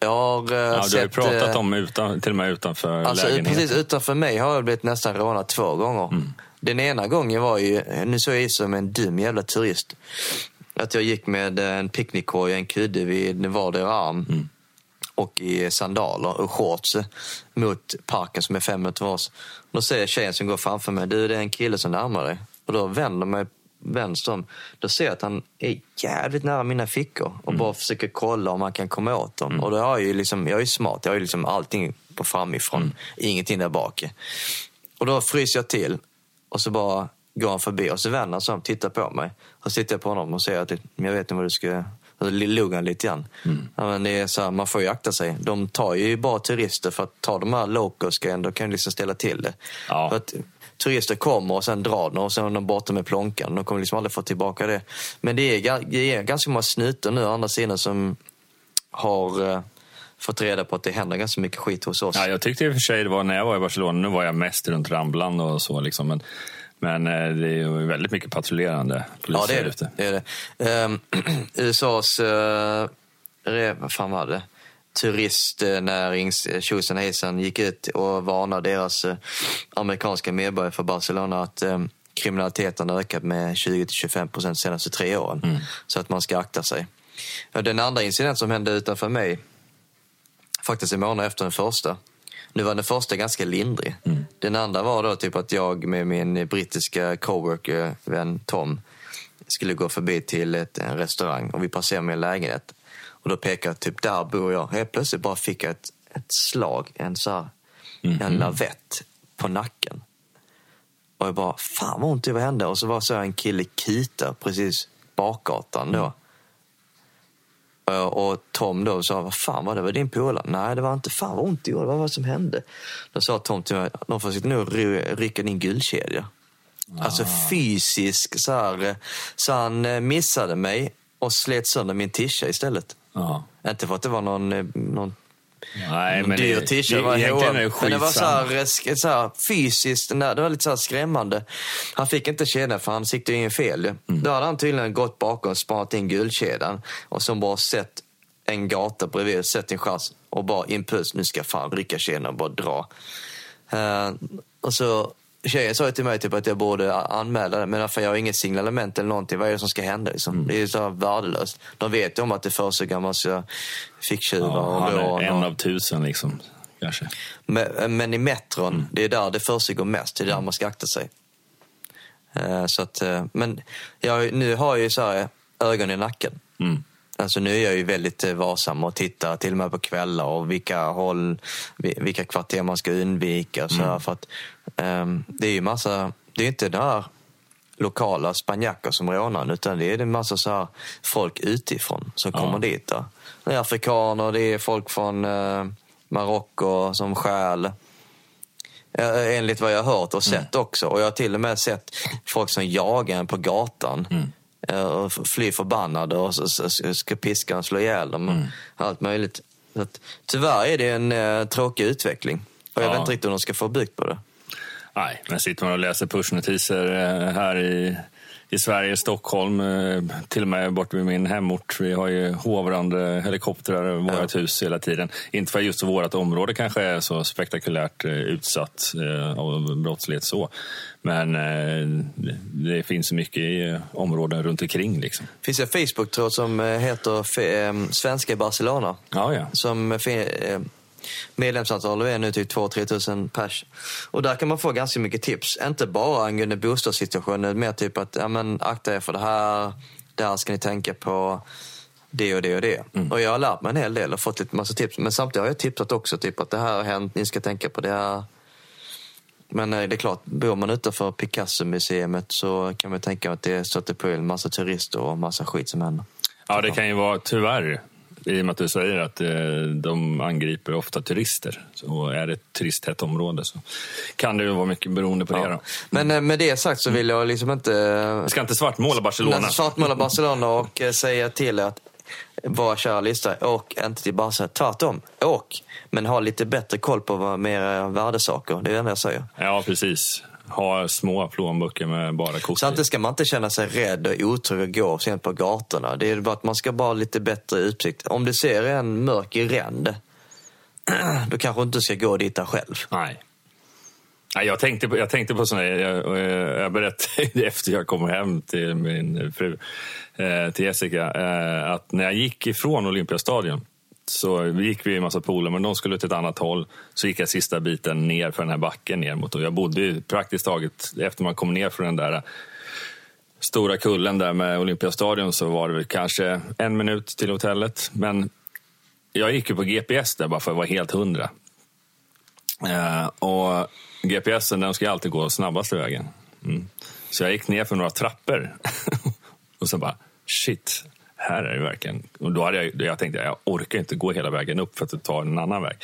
Jag har eh, Ja, du har ju sett... pratat eh, om utan, till och med utanför Alltså lägenheten. precis utanför mig har jag blivit nästan rånad två gånger. Mm. Den ena gången var ju, nu såg jag ut som en dum jävla turist. Att jag gick med en picknickkorg och en kudde vid vardera arm. Mm. Och i sandaler och shorts mot parken som är fem minuter från oss. Då ser tjejen som går framför mig, du det är en kille som närmar dig. Och då vänder mig vänster om. Då ser jag att han är jävligt nära mina fickor och Mm. bara försöker kolla om han kan komma åt dem. Och då har jag ju liksom, jag är ju smart, jag har ju liksom allting på framifrån, Mm. ingenting där bak. Och då fryser jag till och så bara går han förbi och så vänder han sig om, tittar på mig. Och så tittar jag på honom och säger att jag vet inte vad du ska... Och så log han lite grann. Mm. Ja, men det är så här, man får ju akta sig. De tar ju bara turister för att ta de här locals då kan de liksom ställa till det. Ja. För att turister kommer och sen drar de och sen är de borta med plånkan. De kommer liksom aldrig få tillbaka det. Men det är, det är ganska många snutar nu å andra sidan som har eh, fått reda på att det händer ganska mycket skit hos oss. Ja, jag tyckte i och för sig det var när jag var i Barcelona, nu var jag mest runt Ramblan och så. Liksom, men men eh, det är väldigt mycket patrullerande poliser Ja, det är det. det, är det. Ehm, USAs, uh, vad fan var det? Turistnärings eh, tjosan hejsan gick ut och varnade deras amerikanska medborgare för Barcelona att eh, kriminaliteten har ökat med 20-25 procent de senaste tre åren. Mm. Så att man ska akta sig. Den andra incident som hände utanför mig, faktiskt en månad efter den första. Nu var den första ganska lindrig. Mm. Den andra var då typ att jag med min brittiska coworker-vän Tom skulle gå förbi till ett, en restaurang och vi passerade min lägenhet. Och då pekade typ, där bor jag. Helt plötsligt bara fick jag ett, ett slag, en så här, en lavett på nacken. Och jag bara, fan vad ont det vad hände? Och så var så en kille kita precis bakgatan då. Eh, Och Tom då sa, vad fan var det? Var din polare? Nej, det var inte. Fan vad ont det gjorde. Vad var det som hände? Då sa Tom till mig, de nu ry- rycka din guldkedja. Alltså fysisk så här. eh, Så han eh, missade mig och slet sönder min tisha istället. Ja. Inte för att det var någon, eh, någon Nej, men dyr Det var egentligen är. Men det var så här, så här fysiskt, det var lite så skrämmande. Han fick inte kedjan för han siktade in fel. Mm. Då hade han tydligen gått bakom och spanat in guldkedjan och så bara sett en gata bredvid, sett en chans och bara impuls, nu ska jag fan rycka kedjan och bara dra. Eh, och så Tjejen sa till mig typ att jag borde anmäla det, men för jag har inget signalement eller någonting. Vad är det som ska hända? Liksom? Mm. Det är ju så värdelöst. De vet ju om att det försiggår en massa ficktjuvar Ja, och en och- av tusen liksom. Kanske. men, men i metron, Mm. det är där det försiggår mest. Det är där man ska akta sig. Eh, så att, eh, men jag, nu har jag ju så här ögon i nacken. Mm. Alltså nu är jag ju väldigt eh, varsam och tittar till och med på kvällar och vilka håll, vi- vilka kvarter man ska undvika. Så Mm. för att, det är ju massa, det är inte den här lokala spanjacker som rånar utan det är en massa så här folk utifrån som Ja. kommer dit. Då. Det är afrikaner, det är folk från eh, Marocko som stjäl. Eh, Enligt vad jag har hört och sett också. Och jag har till och med sett folk som jagar en på gatan. eh, Och flyr förbannade och så, så, så ska piska och slå ihjäl dem. och Allt möjligt. Så att, tyvärr är det en eh, tråkig utveckling. Och jag Ja. vet inte riktigt hur de ska få bukt på det. Nej, men sitter man och läser pushnotiser eh, här i, i Sverige, Stockholm, eh, till och med bort vid min hemort. Vi har ju hovrande helikoptrar över vårt hus hela tiden. Inte för att just vårt område kanske är så spektakulärt eh, utsatt av brottslighet så. Men det, finns mycket i områden runt omkring liksom. Det finns en Facebook-tråd som heter Svenska i Barcelona. Ja, ja. Som eh, medlemsantalet är nu typ 2-3 tusen pers. Och där kan man få ganska mycket tips. Inte bara angående bostadssituationen, mer typ att ja, men, akta er för det här, det här ska ni tänka på, det och det och det. Och jag har lärt mig en hel del och fått lite massa tips. Men samtidigt har jag tipsat också, typ att det här har hänt, ni ska tänka på det här. Men eh, det är klart, bor man utanför Picasso-museet så kan man tänka att det stöter på en massa turister och massa skit som händer. Ja, det kan ju vara tyvärr, i och med att du säger att eh, de angriper ofta turister. Så är det ett turisthett område så kan det ju vara mycket beroende på det. Ja. Då. Men eh, med det sagt så vill jag liksom inte Jag ska inte svartmåla Barcelona. Svartmåla Barcelona och eh, säga till att våra kära lyssnare, åk inte till Barca. Tvärtom, åk. Men ha lite bättre koll på vad mer värdesaker. Det är det enda jag säger. Ja, precis. Ha små plånböcker med bara kort. Samtidigt ska man inte känna sig rädd och otrygg och gå sent på gatorna. Det är bara att man ska bara ha lite bättre utsikt. Om du ser en mörk ränd, då kanske du inte ska gå dit där själv. Nej. Nej, jag tänkte på, jag tänkte på här, jag, och jag berättade efter jag kom hem till min fru, eh, till Jessica, eh, att när jag gick ifrån Olympiastadion så gick vi en massa poler, men de skulle till ett annat håll. Så gick jag sista biten ner för den här backen ner mot, och jag bodde ju praktiskt taget, efter man kom ner från den där stora kullen där med Olympiastadion så var det väl kanske en minut till hotellet. Men jag gick ju på GPS där bara för att vara helt hundra. Eh, och GPSen den ska ju alltid gå snabbaste vägen. Mm. Så jag gick ner för några trappor. och så bara, shit, här är det verkligen... Och då hade jag, jag tänkte jag orkar inte gå hela vägen upp för att ta en annan väg.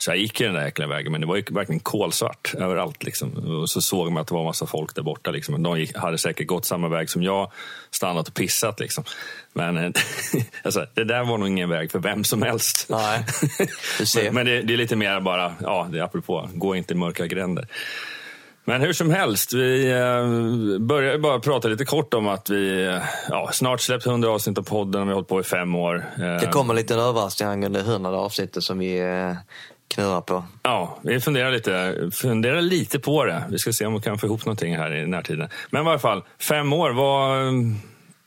Så jag gick i den där jäkla vägen, men det var ju verkligen kolsvart överallt. Liksom. Och så såg man att det var en massa folk där borta. Liksom. De gick, hade säkert gått samma väg som jag, stannat och pissat. Liksom. Men eh, alltså, det där var nog ingen väg för vem som helst. Nej. Men, men det, det är lite mer bara, ja, det är apropå, gå inte i mörka gränder. Men hur som helst, vi eh, börjar ju bara prata lite kort om att vi eh, ja, snart släppt 100 avsnitt av podden. Vi har hållit på i fem år. Eh, Det kommer en liten överraskning angående hundrade avsnittet som vi eh, knurrar på. Ja, vi funderar lite, funderar lite på det. Vi ska se om vi kan få ihop någonting här i närtiden. Men i alla fall, fem år. Vad,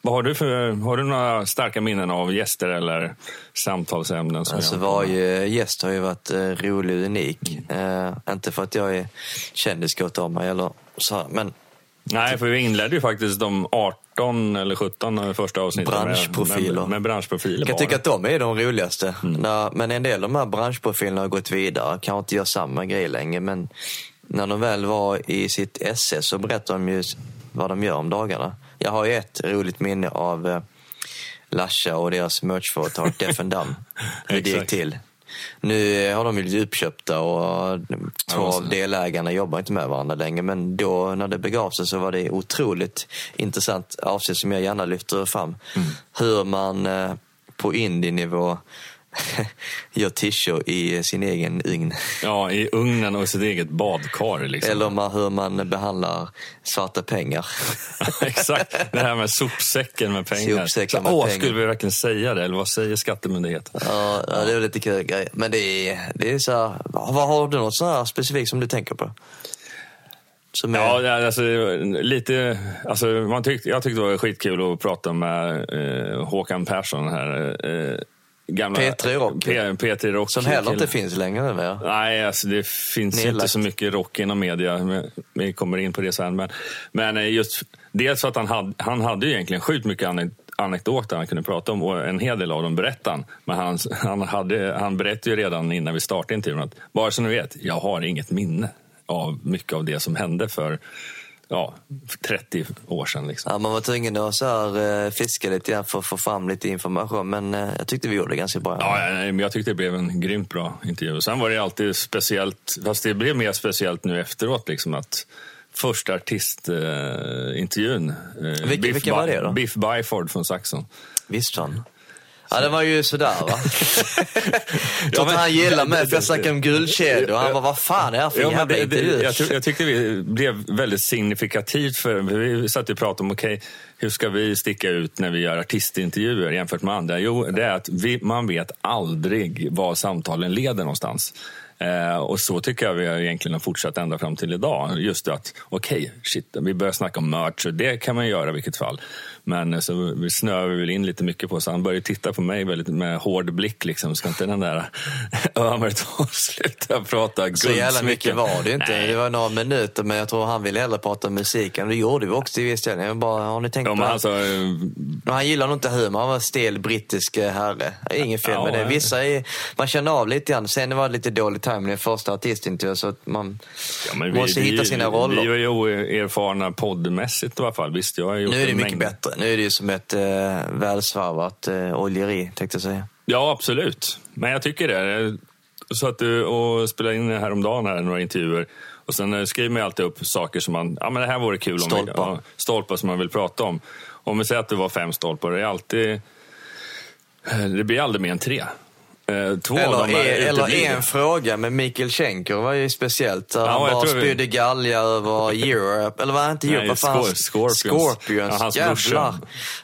vad har du för, har du några starka minnen av gäster eller samtalsämnen? Som Alltså varje gäst har ju varit eh, rolig och unik. Eh, inte för att jag är kändisgott av mig eller så här, men Nej, för vi inledde ju faktiskt de 18 eller 17 första avsnitten med- Branschprofiler. Med, med branschprofiler jag kan bara. tycka att de är de roligaste. Mm. När, men en del av de här branschprofilerna har gått vidare, kanske inte gör samma grej längre, men när de väl var i sitt SS så berättar de ju vad de gör om dagarna. Jag har ju ett roligt minne av eh, Lasha och deras merchföretag and Dumb. Hur det gick till. Nu har de blivit uppköpta och två Ja, av delägarna jobbar inte med varandra längre. Men då när det begav sig så var det otroligt intressant avsnitt som jag gärna lyfter fram. Hur man eh, på indie-nivå gör t i sin egen ugn. Ja, i ugnen och sitt eget badkar. Liksom. Eller man, hur man behandlar svarta pengar. Exakt, det här med sopsäcken med pengar. Sopsäcken med åh, pengar. skulle vi verkligen säga det? Eller vad säger Skattemyndigheten? Ja, ja, det är lite kul grej. Men det är, det är så här, vad har du något så specifikt som du tänker på? Är, Ja, alltså, lite, alltså, man tyckte, jag tyckte det var skitkul att prata med eh, Håkan Persson här. Eh, gamla, P3 Rock. P, P3 Rock. som heller inte finns längre nu? Nej, alltså det finns ju inte Nedlagt. så mycket rock inom media. Vi kommer in på det sen. Men, men eh, just dels för att han hade, han hade ju egentligen sjukt mycket anek- anekdoter han kunde prata om och en hel del av dem berättade han. Men han, han, hade, han berättade ju redan innan vi startade intervjun att bara så ni vet, jag har inget minne av mycket av det som hände för ja, för 30 år sedan. Liksom. Ja, man var tvungen att så här, eh, fiska lite grann för att få fram lite information. Men eh, jag tyckte vi gjorde det ganska bra. Ja, men jag tyckte det blev en grymt bra intervju. Sen var det alltid speciellt, fast det blev mer speciellt nu efteråt, liksom att första artistintervjun. Eh, intervjun, eh, Vilken- vilken var det då? Biff Byford från Saxon. Visst fan. Ja, det var ju sådär va. Ja, Tror inte han gillar mig för jag snackade om guldkedjor. Han bara, vad fan är det här för Ja, jävla det, det, intervju? jag, tyck- jag tyckte vi blev väldigt signifikativt för vi satt och pratade om okej, hur ska vi sticka ut när vi gör artistintervjuer jämfört med andra? Jo, det är att vi, man vet aldrig var samtalen leder någonstans. Eh, och så tycker jag vi egentligen har fortsatt ända fram till idag. Just det att, okej, shit, vi börjar snacka om merch och det kan man göra i vilket fall. Men eh, så vi snöar vi väl in lite mycket på så han börjar titta på mig väldigt med hård blick liksom. Ska inte den där Ömer ta sluta prata Så jävla guldsmycken? mycket var det inte. Nej. Det var några minuter, men jag tror han ville hellre prata om musiken. Det gjorde vi också till viss del. Jag bara, har ni tänkt Ja, på det? alltså, eh, han gillar nog inte humor. Han var stel brittisk eh, herre. Inget fel Ja, med det. Vissa är, man känner av lite grann. Sen var det lite dålig timing i första artistintervjun så att man ja, men måste hitta sina roller. Vi är ju oerfarna poddmässigt i alla fall. Visst, jag har gjort nu är det mycket mängd- bättre. Nu är det ju som ett eh, välsvarvat eh, oljeri, tänkte jag säga. Ja, absolut. Men jag tycker det. Så att du och spelade in häromdagen här, några intervjuer. Och sen eh, skriver man alltid upp saker som man, ja men det här vore kul om Stolpar. Ja, stolpar som man vill prata om. Om vi säger att det var fem stolpar, det är alltid, det blir aldrig mer än tre. Eh, Två Eller, är en, eller en fråga med Mikael Schenker var ju speciellt. Där Ja, han bara tror vi- spydde galja över Europe. Eller var inte Europe? Nej, vad fan? Scor- Scorpions. Scorpions. Ja, Jävlar.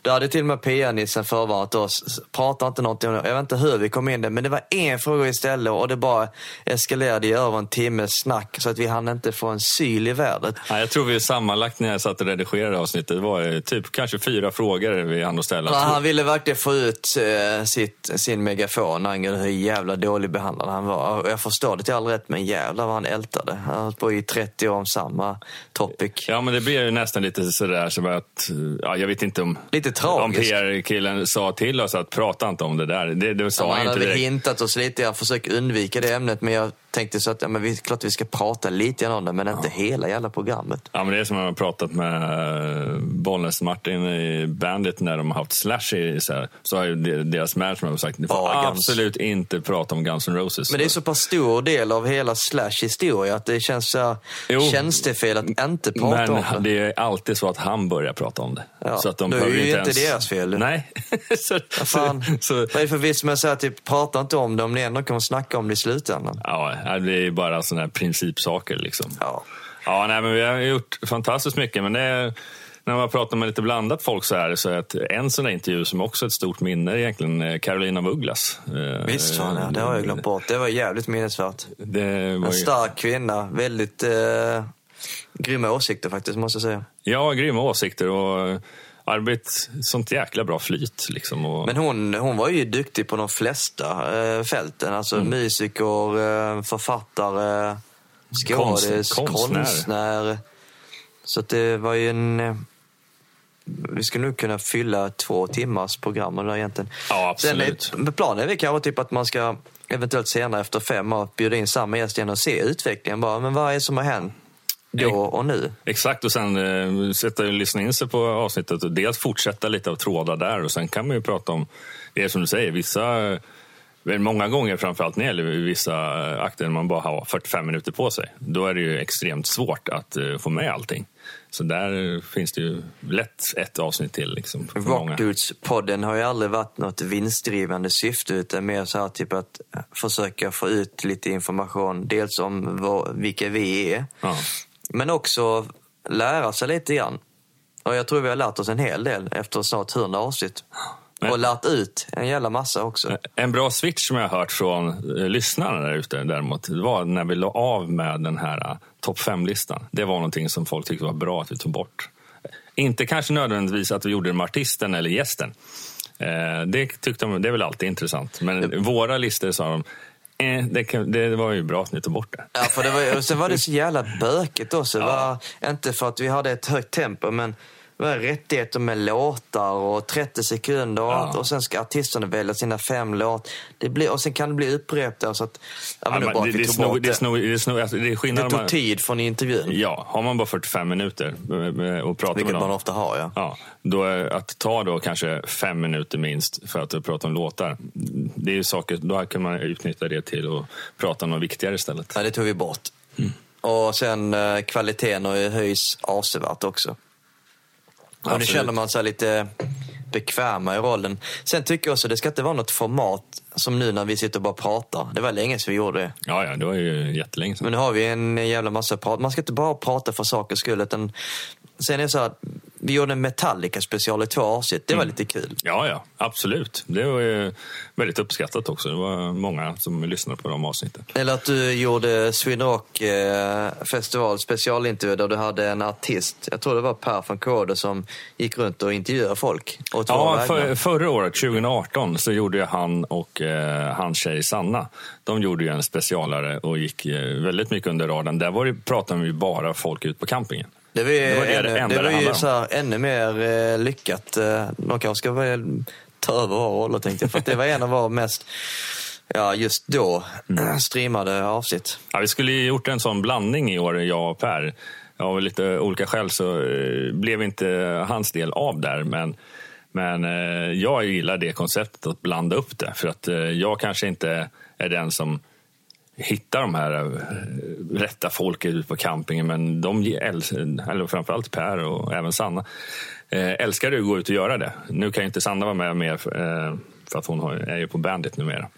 Då hade till och med PA-nissen förvarnat oss. Prata inte någonting om det. Jag vet inte hur vi kom in där, men det var en fråga istället och det bara eskalerade i över en timmes snack så att vi hann inte få en syl i vädret. Ja, jag tror vi sammanlagt när jag satt och redigerade avsnittet, det var eh, typ kanske fyra frågor vi hann att ställa. Ja, han ville verkligen få ut eh, sitt, sin megafon angående hur jävla dålig behandlad han var. Jag förstår det till all rätt, men jävlar vad han ältade. Han har på i 30 år om samma topic. Ja, men det blir ju nästan lite sådär så att, ja, jag vet inte om, Lite om tragiskt. PR-killen sa till oss att prata inte om det där. Det, det sa Ja, han han inte hade väl direkt. hintat oss lite. Jag försöker undvika det ämnet, men jag tänkte så att ja, men vi, klart vi ska prata lite grann om det, men inte hela jävla programmet. Ja, men det är som jag har pratat med eh, Bollnäs-Martin i Bandit när de har haft Slash i så här, så har ju de- deras management sagt ni får Guns. absolut inte prata om Guns N' Roses. Men det är så pass stor del av hela Slash historia att det känns så här Jo. tjänstefel att inte prata Men om det. det är alltid så att han börjar prata om det. Ja, så att de då är ju inte ens... deras fel. Nej. så, Vad fan? så, Vad är det för vits med att säga typ, prata inte om det om ni ändå kommer snacka om det i slutändan? ja, det är bara sådana här principsaker liksom. Ja. Ja, nej, men vi har gjort fantastiskt mycket. Men är, när man pratar med lite blandat folk så är det så att en sån där intervju som också är ett stort minne är egentligen eh, Carolina af Ugglas. Eh, Visst fan, ja, det har jag glömt bort. Det var jävligt minnesvärt. Var En ju, stark kvinna, väldigt eh, grymma åsikter faktiskt, måste jag säga. ja, grymma åsikter och eh, arbet, sånt jäkla bra flyt. Liksom, och, Men hon, hon var ju duktig på de flesta eh, fälten. Alltså Mm. musiker, eh, författare, skådis, Konst- konstnär. konstnär. Så det var ju en... Eh, vi skulle nog kunna fylla två timmars program med det där egentligen. Ja, absolut. Sen planen är kanske typ att man ska eventuellt senare efter fem år bjuda in samma gäst igen och se utvecklingen. Bara, men vad är det som har hänt då och nu. Exakt, och sen eh, sätta, lyssna in sig på avsnittet och dels fortsätta lite av trådar där och sen kan man ju prata om, det är som du säger, vissa eh, Många gånger, framförallt när det gäller vissa eh, akter, när man bara har 45 minuter på sig. Då är det ju extremt svårt att uh, få med allting. Så där finns det ju lätt ett avsnitt till. Liksom, Rockdudes-podden har ju aldrig varit något vinstdrivande syfte utan mer så här typ att försöka få ut lite information. Dels om vad, vilka vi är, ja. Men också lära sig lite grann. Och jag tror vi har lärt oss en hel del efter snart 100 avsnitt. Men, och lärt ut en jävla massa också. En bra switch som jag har hört från eh, lyssnarna där ute däremot, var när vi la av med den här uh, topp fem-listan. Det var någonting som folk tyckte var bra att vi tog bort. Inte kanske nödvändigtvis att vi gjorde det med artisten eller gästen. Eh, det tyckte de, det är väl alltid intressant. Men våra listor sa de, eh, det, det, var ju bra att ni tog bort det. Ja, för det var, och sen var det så jävla bökigt också. Ja. Var, inte för att vi hade ett högt tempo, men rättigheter med låtar och 30 sekunder och, ja. och sen ska artisterna välja sina fem låt. Det blir, och sen kan det bli så att... Ja, men ja, bara det, det, det, snor, alltså, det, är det tog man, tid från intervjun. Ja, har man bara 45 minuter och prata Vilket med man ofta har, ja. ja då att ta då kanske fem minuter minst för att prata om låtar. Det är ju saker, då kan man utnyttja det till att prata om något viktigare istället. Ja, det tog vi bort. Mm. Och sen eh, kvaliteten höjs avsevärt också. Och nu känner man sig lite bekväma i rollen. Sen tycker jag också att det ska inte vara något format som nu när vi sitter och bara pratar. Det var länge sedan vi gjorde det. Ja, ja, det var ju jättelänge sedan. Men nu har vi en jävla massa prat. Man ska inte bara prata för sakens skull. Utan sen är det så att vi gjorde en Metallica special i två avsnitt. Det var mm. lite kul. Ja, ja, absolut. Det var ju väldigt uppskattat också. Det var många som lyssnade på de avsnitten. Eller att du gjorde Sweden Rock eh, festival specialintervju där du hade en artist. Jag tror det var Per von Kåde som gick runt och intervjuade folk. ja, för, förra året, 2018, så gjorde han och eh, hans tjej Sanna. De gjorde ju en specialare och gick eh, väldigt mycket under radarn. Där var det, pratade vi bara folk ut på campingen. Det var, det var, det ännu, det var ju så här, ännu mer eh, lyckat. Eh, de kanske ska väl ta över våra roller tänkte jag. För det var en av våra mest, ja just då, mm. streamade avsnitt. Ja, vi skulle ju gjort en sån blandning i år, jag och Per. Av lite olika skäl så eh, blev inte hans del av där. Men, men eh, jag gillar det konceptet att blanda upp det. För att eh, jag kanske inte är den som hitta de här eh, rätta folket ute på campingen. Men de, eller framförallt Per och även Sanna, eh, älskar att gå ut och göra det. Nu kan ju inte Sanna vara med mer eh, för att hon är ju på Bandit numera.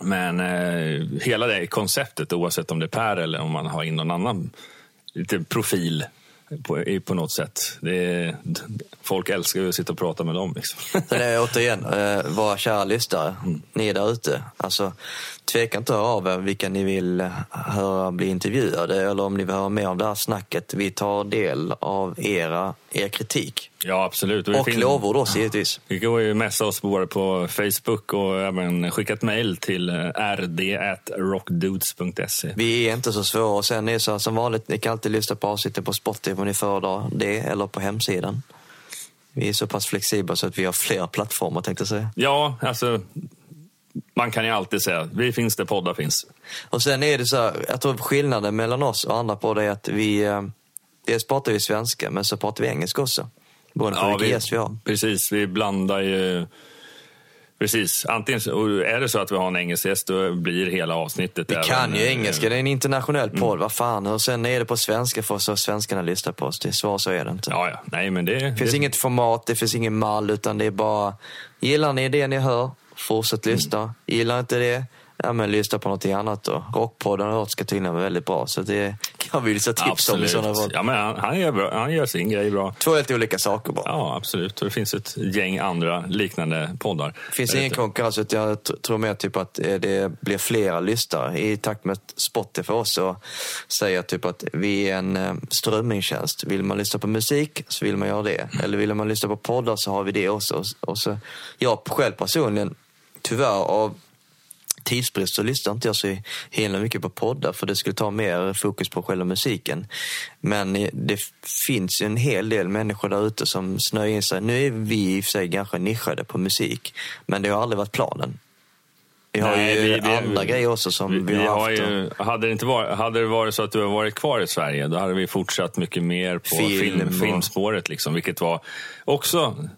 Men eh, hela det konceptet, oavsett om det är Per eller om man har in någon annan lite profil på, på något sätt. Är, folk älskar ju att sitta och prata med dem. Liksom. det är återigen, eh, våra kära lyssnare, mm. ni där ute. Alltså, tveka inte att höra av er vilka ni vill höra bli intervjuade eller om ni vill höra mer av det här snacket. Vi tar del av era, er kritik. Ja, absolut. Och, och lovord också givetvis. Vi kan ju messa oss både på Facebook och även skicka ett mejl till eh, rd.rockdudes.se. Vi är inte så svåra. Och sen är det så som vanligt, ni kan alltid lyssna på avsnittet på Spotify om ni föredrar det eller på hemsidan. Vi är så pass flexibla så att vi har flera plattformar tänkte jag säga. Ja, alltså man kan ju alltid säga, vi finns där poddar finns. Och sen är det så här, jag tror skillnaden mellan oss och andra poddar är att vi, eh, dels pratar vi svenska, men så pratar vi engelska också. Beroende på ja, gäst vi har. Precis, vi blandar ju Precis. Antingen är det så att vi har en engelsk gäst, då blir hela avsnittet... Vi kan ju eh, engelska, det är en internationell podd. Mm. Vad fan. Och sen är det på svenska för så svenskarna lyssnar på oss. Det är så, så är det inte. Ja, ja. Nej, men det, det finns det... inget format, det finns ingen mall, utan det är bara... Gillar ni det ni hör, fortsätt lyssna. Mm. Gillar inte det, ja, men lyssna på något annat då. Rockpodden har hört ska tydligen vara väldigt bra. Så det kan vi ju tips absolut. om i sådana fall. Ja, men han, han, gör bra. han gör sin grej bra. Två helt olika saker bara. Ja, absolut. Och det finns ett gäng andra liknande poddar. Det finns ingen konkurrens. Jag tror mer typ att eh, det blir flera lyssnare. I takt med att Spotify också säger typ att vi är en eh, strömningstjänst. Vill man lyssna på musik så vill man göra det. Eller vill man lyssna på poddar så har vi det också. Och så, jag själv personligen, tyvärr av tidsbrist så lyssnar inte jag så himla mycket på poddar för det skulle ta mer fokus på själva musiken. Men det finns ju en hel del människor där ute som snöar in sig. Nu är vi i och för sig ganska nischade på musik, men det har aldrig varit planen. Vi har Nej, ju vi- vi- andra grejer också som vi, Vi, har haft. ju, hade, det inte varit, hade det varit så att du har varit kvar i Sverige, då hade vi fortsatt mycket mer på Film film, filmspåret. Liksom, vilket var också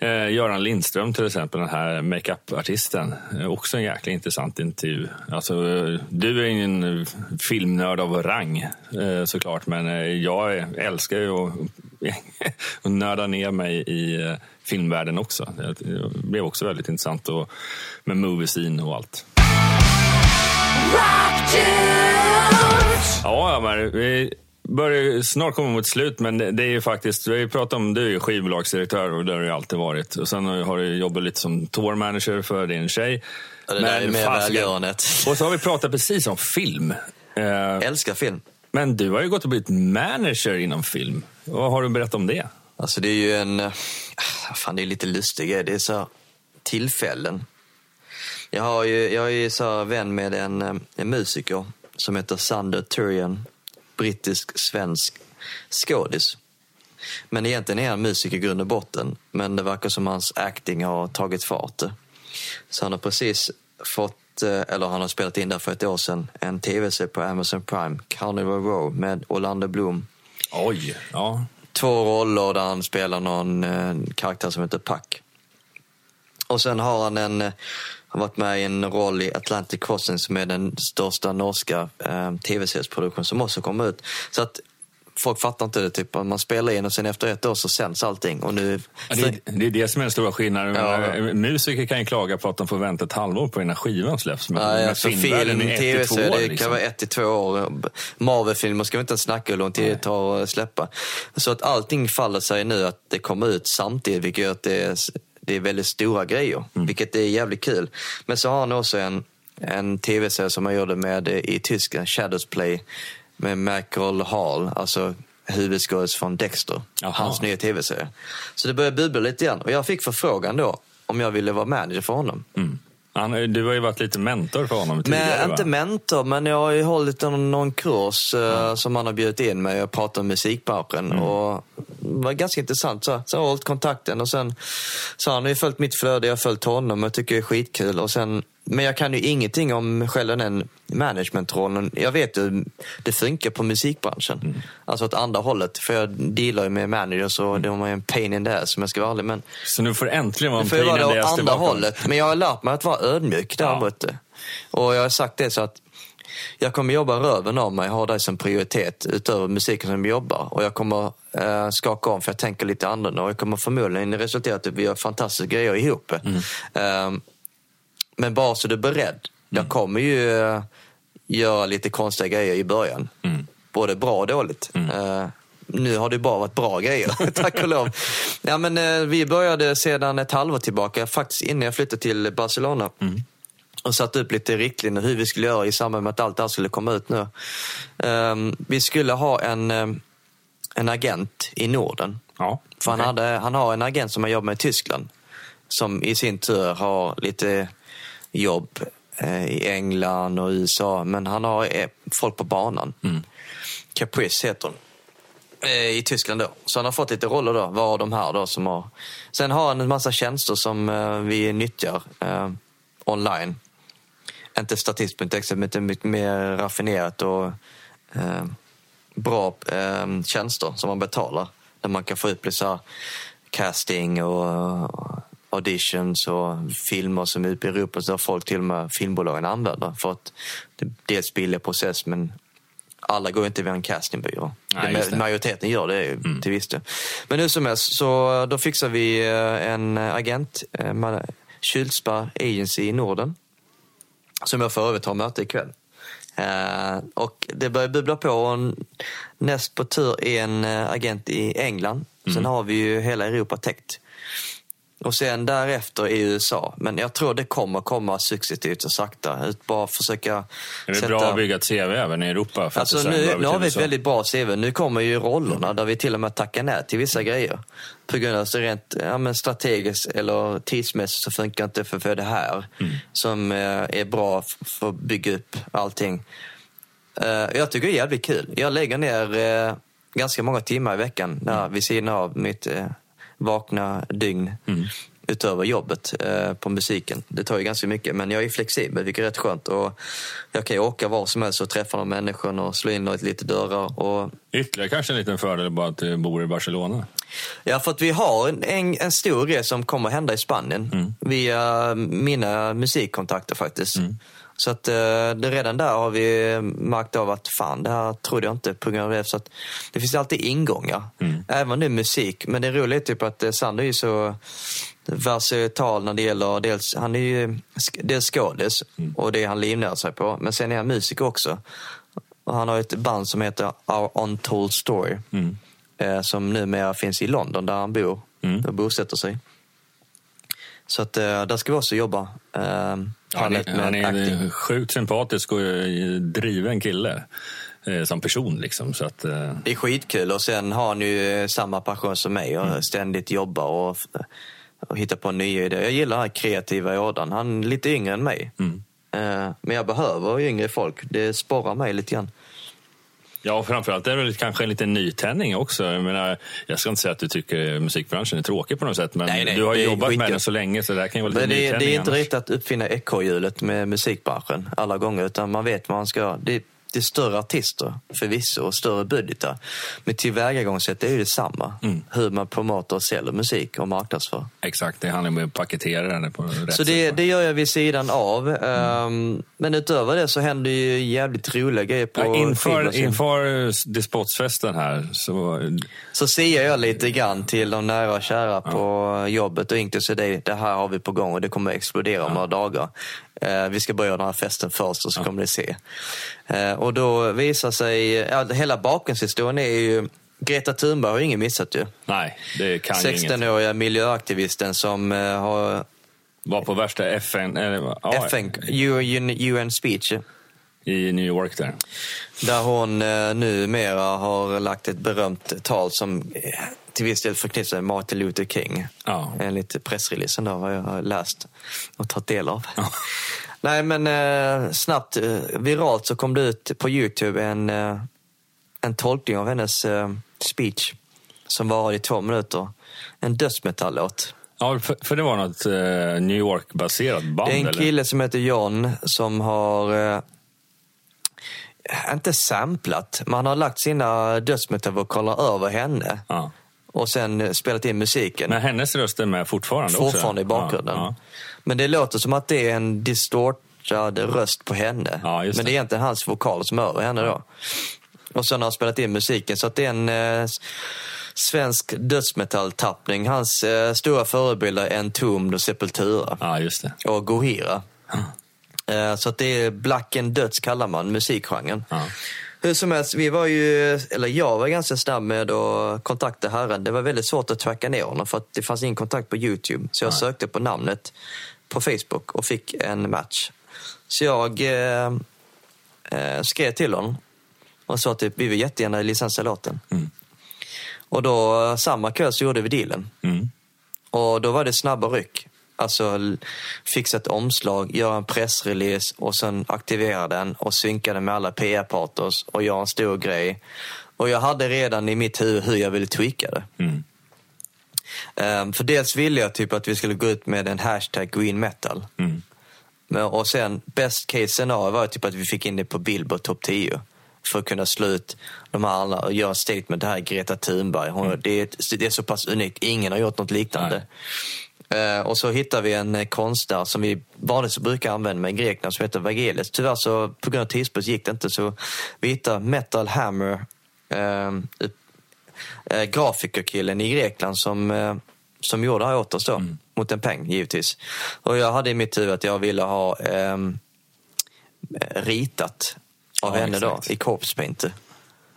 eh, Göran Lindström till exempel, den här makeup-artisten. Eh, också en jäkla intressant intervju. Alltså, eh, du är ju en eh, filmnörd av rang eh, såklart, men jag älskar ju att, att nörda ner mig i filmvärlden också. Det det blev också väldigt intressant och, med movie scene och allt. Ja, men vi börjar snart komma mot slut, men det är ju faktiskt, vi har ju pratat om, du är ju skivbolagsdirektör och det har du ju alltid varit. Och sen har du jobbat lite som tourmanager för din tjej. Ja, det där är mer välgörenhet. Och så har vi pratat precis om film. Eh, Älskar film. Men du har ju gått och blivit manager inom film. Vad har du berättat om det? Alltså det är ju en... eh, Fan, det är lite lustig grej. Det är så tillfällen. Jag har ju, jag är ju så vän med en, eh, en musiker som heter Sander Turian. Brittisk-svensk skådis. Men egentligen är han musiker i grund och botten. Men det verkar som hans acting har tagit fart. Så han har precis fått, eh, eller han har spelat in där för ett år sedan, en tv-serie på Amazon Prime, Carnival Row med Orlando Bloom Oj, ja. två roller där han spelar någon eh, karaktär som heter Puck. Och sen har han en, eh, har varit med i en roll i Atlantic Crossing som är den största norska eh, tv-seriesproduktion som också kommer ut. Så att folk fattar inte det, typ man spelar in och sen efter ett år så sänds allting. Och nu, Ja, Det, är- det är det som är den stora skillnaden. Ja. Eh, Musiker kan ju klaga på att de får vänta ett halvår på innan skivan släpps. Men, Nej, men alltså film, år. det Liksom. kan vara ett till två år. Marvel-filmer ska vi inte ens snacka hur lång tid det tar att släppa. Så att allting faller sig nu att det kommer ut samtidigt, vilket gör att det är, det är väldigt stora grejer. Mm. Vilket är jävligt kul. Men så har han också en, en tv-serie som han gjorde med i Tyskland, Shadows Play, med Michael Hall, alltså huvudskådis från Dexter. Jaha. Hans nya tv-serie. Så det börjar bubbla lite igen. Och jag fick förfrågan då om jag ville vara manager för honom. Mm. Han, du har ju varit lite mentor för honom tidigare. Men, va? inte mentor, men jag har ju hållit någon, någon kurs eh, som han har bjudit in mig och pratat om musikbranschen. Och det var ganska intressant. Så, så har jag hållit kontakten och sen så har han har ju följt mitt flöde, jag har följt honom och jag tycker det är skitkul. Och sen, men jag kan ju ingenting om själva den managementrollen. Jag vet hur det funkar på musikbranschen. Alltså åt andra hållet. För jag dealar ju med managers och de är en pain in the ass om jag ska vara ärlig. Men Så nu får det äntligen vara en pain in the ass andra tillbaka. hållet. Men jag har lärt mig att vara ödmjuk däremot. Och jag har sagt det så att jag kommer jobba röven av mig, ha det som prioritet utöver musiken som jag jobbar. Och jag kommer eh, skaka om för jag tänker lite annorlunda. Och jag kommer förmodligen resultera i att vi gör fantastiska grejer ihop. Eh, men bara så du är beredd. Jag kommer ju eh, göra lite konstiga grejer i början. Både bra och dåligt. Eh, nu har det bara varit bra grejer, tack och lov. Ja, men, eh, vi började sedan ett halvår tillbaka, faktiskt innan jag flyttade till Barcelona. Och satte upp lite riktlinjer hur vi skulle göra i samband med att allt det här skulle komma ut nu. Ehm, vi skulle ha en, eh, en agent i Norden. Ja, För han, hade, han har en agent som har jobbat med i Tyskland. Som i sin tur har lite jobb eh, i England och USA. Men han har eh, folk på banan. Caprice heter hon. Eh, I Tyskland då. Så han har fått lite roller då. Var de här då som har... Sen har han en massa tjänster som vi nyttjar eh, online. Inte statist.exe, men mycket mer raffinerat och eh, bra eh, tjänster som man betalar. Där man kan få ut så casting och och auditions och filmer som är ute i Europa så folk till och med filmbolagen använder. För att det är dels billig process men alla går inte via en castingbyrå. Nej. Majoriteten gör det mm. till viss del. Men hur som helst, så då fixar vi eh, en agent, eh, man- Kylspa Agency i Norden. Som jag för övrigt har möte ikväll. Eh, och det börjar bubbla på. Och näst på tur är en eh, agent i England. Sen har vi ju hela Europa täckt. Och sen därefter i USA. Men jag tror det kommer komma successivt och sakta. Ut bara försöka Är det bra att bygga ett CV även i Europa? För Alltså nu, nu har vi ett väldigt bra CV. Nu kommer ju rollerna där vi till och med tackar nej till vissa grejer. På grund av att rent ja, men strategiskt eller tidsmässigt så funkar inte för, för det här. Som eh, är bra för att bygga upp allting. Eh, jag tycker det är jävligt kul. Jag lägger ner eh, ganska många timmar i veckan där, vid sidan av mitt vakna dygn. utöver jobbet eh, på musiken. Det tar ju ganska mycket, men jag är flexibel, vilket är rätt skönt. Och jag kan ju åka var som helst och träffa de människorna och slå in lite dörrar. Och... Ytterligare kanske en liten fördel bara att du bor i Barcelona. Ja, för att vi har en, en, en stor grej som kommer att hända i Spanien mm. via mina musikkontakter faktiskt. Mm. Så att eh, det, redan där har vi märkt av att fan, det här trodde jag inte på grund av det. Så att det finns alltid ingångar, mm. även är musik. Men det roliga är typ att eh, Sander är så versatil när det gäller, dels, han är ju dels skådis mm. och det han livnär sig på. Men sen är han musiker också. Och han har ett band som heter Our Untold Story. Mm. Eh, som numera finns i London där han bor mm. och bosätter sig. Så att eh, där ska vi också jobba. Eh, han är, han är en sjukt sympatisk och eh, driven kille eh, som person. Liksom, så att, eh... Det är skitkul och sen har han ju samma passion som mig och mm. ständigt jobbar och, och hittar på nya idéer. Jag gillar den här kreativa ådan. Han är lite yngre än mig. Mm. Eh, men jag behöver yngre folk. Det sporrar mig lite grann. Ja, framförallt är det väl kanske en liten nytändning också. Jag, menar, jag ska inte säga att du tycker musikbranschen är tråkig på något sätt, men nej, nej, du har jobbat med den så länge så det kan ju vara lite men det, det är inte riktigt att uppfinna ekorrhjulet med musikbranschen alla gånger, utan man vet vad man ska... Det, det är större artister förvisso och större budgetar. Men tillvägagångssättet är ju detsamma. Mm. Hur man promotar och säljer musik och marknadsför. Exakt, det handlar om att paketera den på rätt Så det, det gör jag vid sidan av. Mm. Um, men utöver det så händer ju jävligt roliga grejer på ja, Inför, inför Despotsfesten här så... Så ser jag lite grann till de nära och kära ja. på jobbet och inklusive det, det här har vi på gång och det kommer att explodera om några dagar. Uh, vi ska börja den här festen först och så kommer ni se. Uh, och då visar sig, ja, hela bakgrundshistorien är ju Greta Thunberg har ingen missat ju. Nej, det kan 16-åriga miljöaktivisten som uh, har... Var på värsta FN... Eller, ja, FN, UN, UN speech. I New York där. Där hon numera har lagt ett berömt tal som till viss del förknippar med Martin Luther King. Ja. Enligt pressreleasen då, vad jag har läst och tagit del av. Ja. Nej, men eh, snabbt eh, viralt så kom det ut på Youtube en, eh, en tolkning av hennes eh, speech som var i två minuter. En dödsmetallåt. Ja, för, för, det var något New York-baserat band? Det är en kille eller? som heter John som har inte samplat, man har lagt sina dödsmetallvokaler över henne. Ja. Och sen spelat in musiken. Men hennes röst är med fortfarande? Fortfarande också. i bakgrunden. Ja, ja. Men det låter som att det är en distortad röst på henne. Ja, Men det är egentligen hans vokal som över henne då. Och sen har han spelat in musiken så att det är en eh, svensk dödsmetalltappning. Hans eh, stora förebilder är Entombed och Sepultura. Ja, just det. Och Gohira. Eh, så det är Black and Döds kallar man musikgenren. Ja. Hur som helst, vi var ju, eller jag var ganska snabb med att kontakta herren. Det var väldigt svårt att tracka ner honom för att det fanns ingen kontakt på Youtube. Så jag Nej. sökte på namnet på Facebook och fick en match. Så jag eh, eh, skrev till honom och sa typ, vi vill jättegärna licensa låten. Mm. Och då, samma kväll så gjorde vi dealen. Mm. Och då var det snabba ryck. Alltså fixa ett omslag, göra en pressrelease och sen aktivera den och synka den med alla PR-partners och göra en stor grej. Och jag hade redan i mitt huvud hur jag ville tweaka det. Mm. Um, för dels ville jag typ att vi skulle gå ut med en hashtag green metal. Mm. Men, och sen best case scenario var typ att vi fick in det på Billboard topp 10 för att kunna slå ut de här andra och göra en statement. Det här är Greta Thunberg. Hon, mm. det, är, det är så pass unikt. Ingen har gjort något liknande. Uh, och så hittar vi en konstnär som vi vanligtvis brukar använda med i Grekland som heter Vagelis. Tyvärr så på grund av tidsbrist gick det inte så vi hittar Metal Hammer eh, grafikerkillen i Grekland som, eh, som gjorde det här åt oss då. Mm. Mot en peng givetvis. Och jag hade i mitt huvud att jag ville ha eh, ritat av ja, henne exakt. då i Corpse Painter.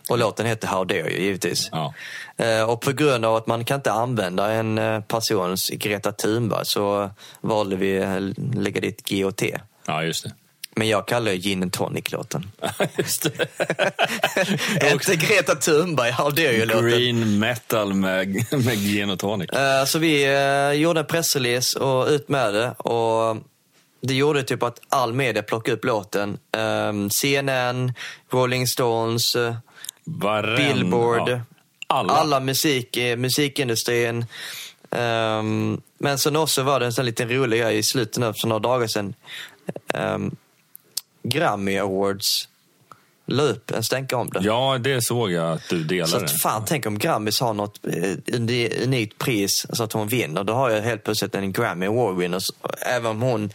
Och låten heter How Dare You givetvis. Ja. Eh, och på grund av att man kan inte använda en eh, persons Greta Thunberg så valde vi att lägga dit GOT. Ja, just det. Men jag kallar det gin and tonic-låten. Just det. Inte Greta Thunberg, How dare you-låten. Green metal med, med gin och tonic. Uh, så vi uh, gjorde en pressrelease och ut med det. Och det gjorde typ att all media plockade upp låten. Um, ehm, CNN, Rolling Stones, uh, Billboard. Alla, alla musik, musikindustrin. Um, men sen också var det en sån liten rolig grej i slutet nu för några dagar sedan. Um, Grammy Awards la upp en stänka om det. Ja, det såg jag att du delade. Så att, fan, tänk om Grammys har något eh, unikt pris så att hon vinner. Då har jag helt plötsligt en Grammy Award winner. Även om hon...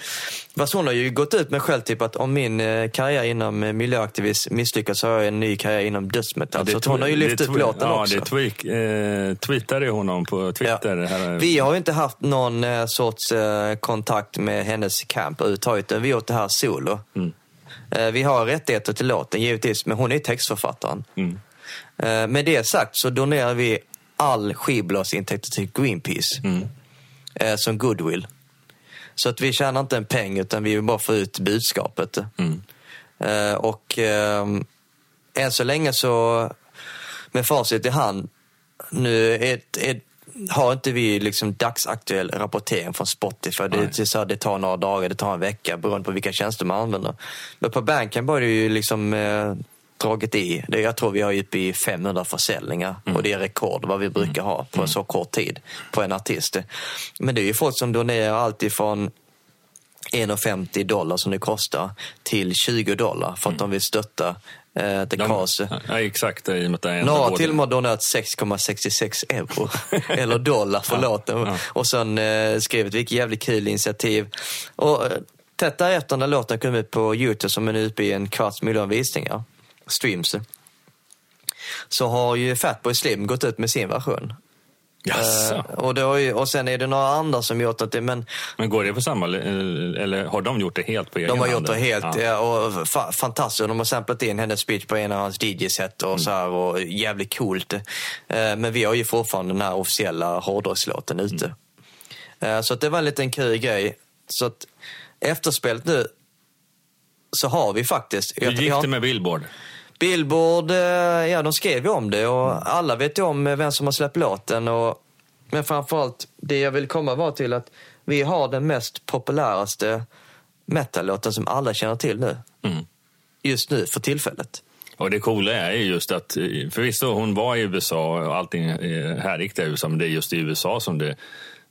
Fast hon har ju gått ut med själv typ att om min eh, karriär inom eh, miljöaktivism misslyckas så har jag en ny karriär inom dödsmetall. Ja, så hon har ju lyft upp låten ja, också. Det tweak, eh, tweetade hon om på Twitter. Ja. Här. Vi har ju inte haft någon eh, sorts eh, kontakt med hennes camp överhuvudtaget. Vi har gjort det här solo. Mm. Eh, vi har rättigheter till låten givetvis, men hon är textförfattaren. Mm. Eh, med det sagt så donerar vi all skivbolagsintäkter till Greenpeace mm. Eh, som goodwill. Så att vi tjänar inte en peng utan vi vill bara få ut budskapet. Mm. Och än så länge så, med facit i hand, nu är, är har inte vi liksom dagsaktuell rapportering från Spotify. Det, det, så det tar några dagar, det tar en vecka beroende på vilka tjänster man använder. Men på Bandcamp har det ju liksom eh, dragit i. Det, jag tror vi har uppe i 500 försäljningar mm. och det är rekord vad vi brukar ha på mm. så kort tid på en artist. Men det är ju folk som donerar allt ifrån 1,50 dollar som det kostar till 20 dollar för att mm. de vill stötta eh, The Cause. Ja, exakt. I och med det Några till och med donat 6,66 euro eller dollar för ja, låten. Ja. Och sen eh, skrivit vilket jävligt kul initiativ. Och eh, tätt därefter när låten kom ut på Youtube som är nu uppe i en kvarts miljon visningar, streams, så har ju Fatboy Slim gått ut med sin version. Uh, och, ju, och sen är det några andra som gjort att det... Men, men går det på samma, eller har de gjort det helt på egen hand? De har gjort det helt, ja. ja och fa fantastiskt. De har samplat in hennes speech på en av hans DJ-set och mm. så här, och jävligt coolt. Uh, men vi har ju fortfarande den här officiella hårdrockslåten ute. Mm. Uh, så att det var en liten kul grej. Så att efterspelet nu så har vi faktiskt... Hur gick det med Billboard? Billboard, eh, ja de skrev ju om det och alla vet ju om vem som har släppt låten. Och, men framförallt, det jag vill komma var till att vi har den mest populäraste metallåten som alla känner till nu. Mm. Just nu, för tillfället. Och det coola är ju just att, förvisso hon var i USA och allting härriktigt i USA, men det är just i USA som det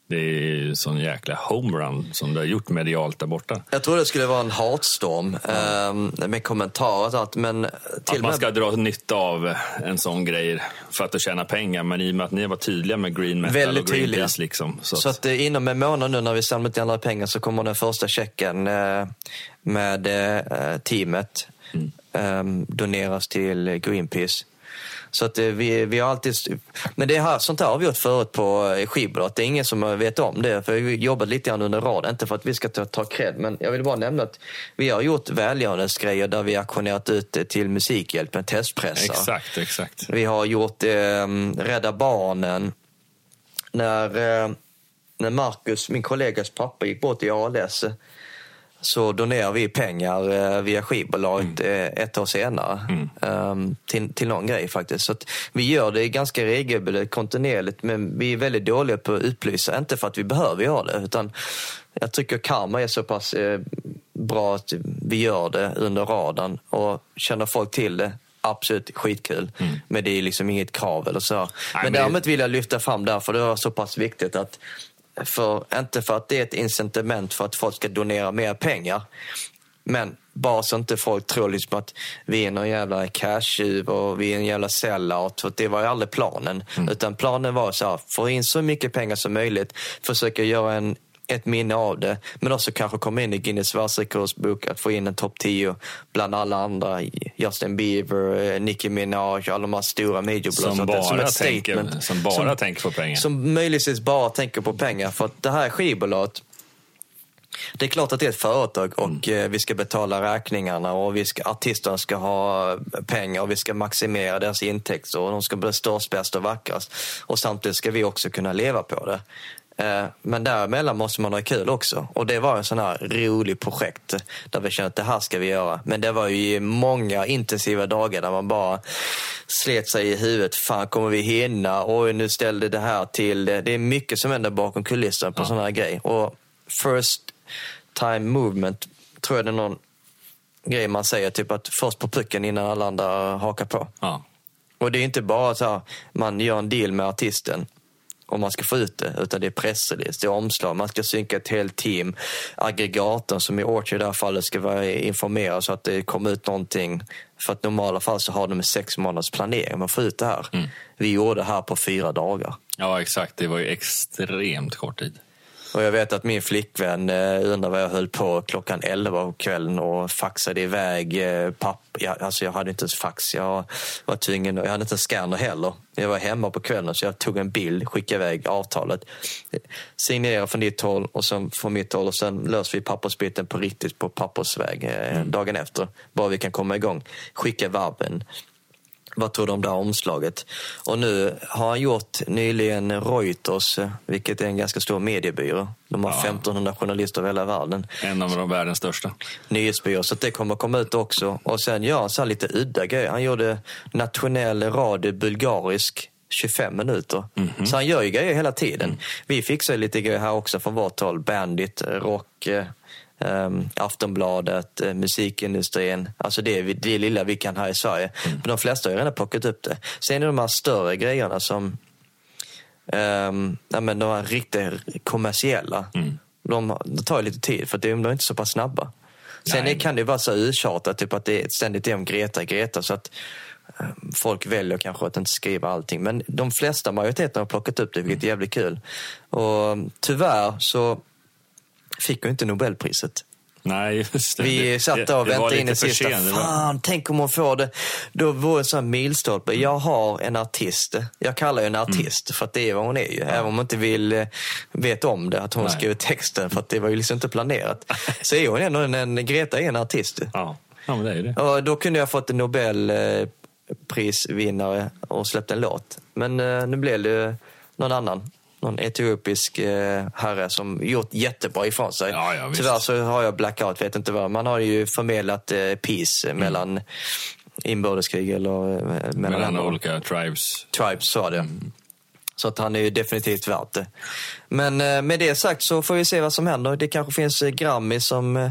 det är sån jäkla homerun som det har gjort medialt där borta. Jag tror det skulle vara en hatstorm mm. med kommentarer och allt. Men till att man ska dra nytta av en sån grej för att tjäna pengar. Men i och med att ni var tydliga med green metal Väldigt och Greenpeace. Liksom, så, så att, att eh, inom en månad nu när vi samlat in alla pengar så kommer den första checken eh, med eh, teamet mm. eh, doneras till Greenpeace. Så att eh, vi, vi har alltid... Men det här, sånt här har vi gjort förut på eh, skivbolag. Det är ingen som vet om det. För vi jobbat lite grann under raden. Inte för att vi ska ta, ta cred, men jag vill bara nämna att vi har gjort välgörenhetsgrejer där vi auktionerat ut till Musikhjälpen, testpressar. Exakt, exakt. Vi har gjort eh, Rädda Barnen. När, eh, när Marcus, min kollegas pappa, gick bort i ALS så donerar vi pengar eh, via skivbolaget mm. Eh, ett år senare mm. Ehm, till, till någon grej faktiskt. Så vi gör det ganska regelbundet, kontinuerligt, men vi är väldigt dåliga på att upplysa. Inte för att vi behöver göra det, utan jag tycker karma är så pass eh, bra att vi gör det under radarn och känner folk till det absolut skitkul. Mm. Men det är liksom inget krav eller så. Nej, men, men däremot vill jag lyfta fram därför det var så pass viktigt att för, inte för att det är ett incitament för att folk ska donera mer pengar. Men bara så inte folk tror liksom att vi är någon jävla cashtjuv och vi är en jävla sellout. För det var ju aldrig planen. Mm. Utan planen var så här, få in så mycket pengar som möjligt, försöka göra en ett minne av det. Men också kanske komma in i Guinness världsrekordsbok att få in en topp 10 bland alla andra. Justin Bieber, eh, Nicki Minaj, alla de här stora majorbolag. Som, bara som ett statement. Tänker, som bara som, tänker på pengar. Som möjligtvis bara tänker på pengar. För att det här skivbolaget det är klart att det är ett företag och mm. Eh, vi ska betala räkningarna och vi ska, artisterna ska ha pengar och vi ska maximera deras intäkter och de ska bli störst, bäst och vackrast. Och samtidigt ska vi också kunna leva på det. Eh, men däremellan måste man ha kul också. Och det var en sån här rolig projekt där vi kände att det här ska vi göra. Men det var ju många intensiva dagar där man bara slet sig i huvudet. Fan, kommer vi hinna? Oj, nu ställde det här till. Det är mycket som händer bakom kulisserna på ja. sådana här grejer. Och first time movement tror jag det är någon grej man säger. Typ att först på pucken innan alla andra hakar på. Ja. Och det är inte bara så här, man gör en deal med artisten om man ska få ut det, utan det är pressrelease, det är omslag, man ska synka ett helt team. Aggregatorn som i Orchard i det här fallet ska vara informerad så att det kommer ut någonting. För att i normala fall så har de sex månaders planering, man får ut det här. Mm. Vi gjorde det här på fyra dagar. Ja, exakt. Det var ju extremt kort tid. Och jag vet att min flickvän eh, undrar vad jag höll på klockan 11 på kvällen och faxade iväg eh, papp. Jag, alltså jag hade inte ens fax. Jag var tvungen, jag hade inte en scanner heller. Jag var hemma på kvällen så jag tog en bild, skickade iväg avtalet. Signerade från ditt håll och sen från mitt håll och sen löser vi pappersbiten på riktigt på pappersväg eh, mm. dagen efter. Bara vi kan komma igång. Skicka vabben vad tror du om det här omslaget? Och nu har han gjort nyligen Reuters, vilket är en ganska stor mediebyrå. De har ja. 1500 journalister över hela världen. En av de världens största. Nyhetsbyrå, så det kommer komma ut också. Och sen gör han så lite udda grejer. Han gjorde nationell radio bulgarisk 25 minuter. Mm -hmm. Så han gör ju grejer hela tiden. Mm. Vi fixar lite grejer här också från vårt håll. Bandit, rock, eh, um, Aftonbladet, uh, musikindustrin. Alltså det, det lilla vi kan här i Sverige. Mm. Men de flesta har ju redan plockat upp det. Sen är det de här större grejerna som um, ja, men de här riktigt kommersiella. Mm. De, de tar lite tid för de är inte så pass snabba. Sen Nej. kan det vara så uttjatat, typ att det är ständigt är om Greta, Greta. Så att um, folk väljer kanske att inte skriva allting. Men de flesta, majoriteten har plockat upp det, vilket är jävligt kul. Och tyvärr så fick hon inte Nobelpriset. Nej, just det. Vi satt där och väntade in det sista. Sen, Fan, tänk om hon får det. Då vore en sån milstolpe. Mm. Jag har en artist. Jag kallar henne artist mm. för att det är vad hon är ju. Ja. Även om hon inte vill eh, veta om det, att hon Nej. skriver texten. För att det var ju liksom inte planerat. Så är hon ändå en, en Greta är en artist. Ja, ja men det är det. Och då kunde jag fått en Nobelprisvinnare och släppt en låt. Men eh, nu blev det någon annan någon etiopisk eh, herre som gjort jättebra ifrån sig. Ja, ja, Tyvärr så har jag blackout, vet inte vad. Man har ju förmedlat eh, peace mm. mellan inbördeskrig eller eh, mellan, mellan olika tribes. Tribes, så det. Mm. Så att han är ju definitivt värt det. Men eh, med det sagt så får vi se vad som händer. Det kanske finns eh, Grammy som eh,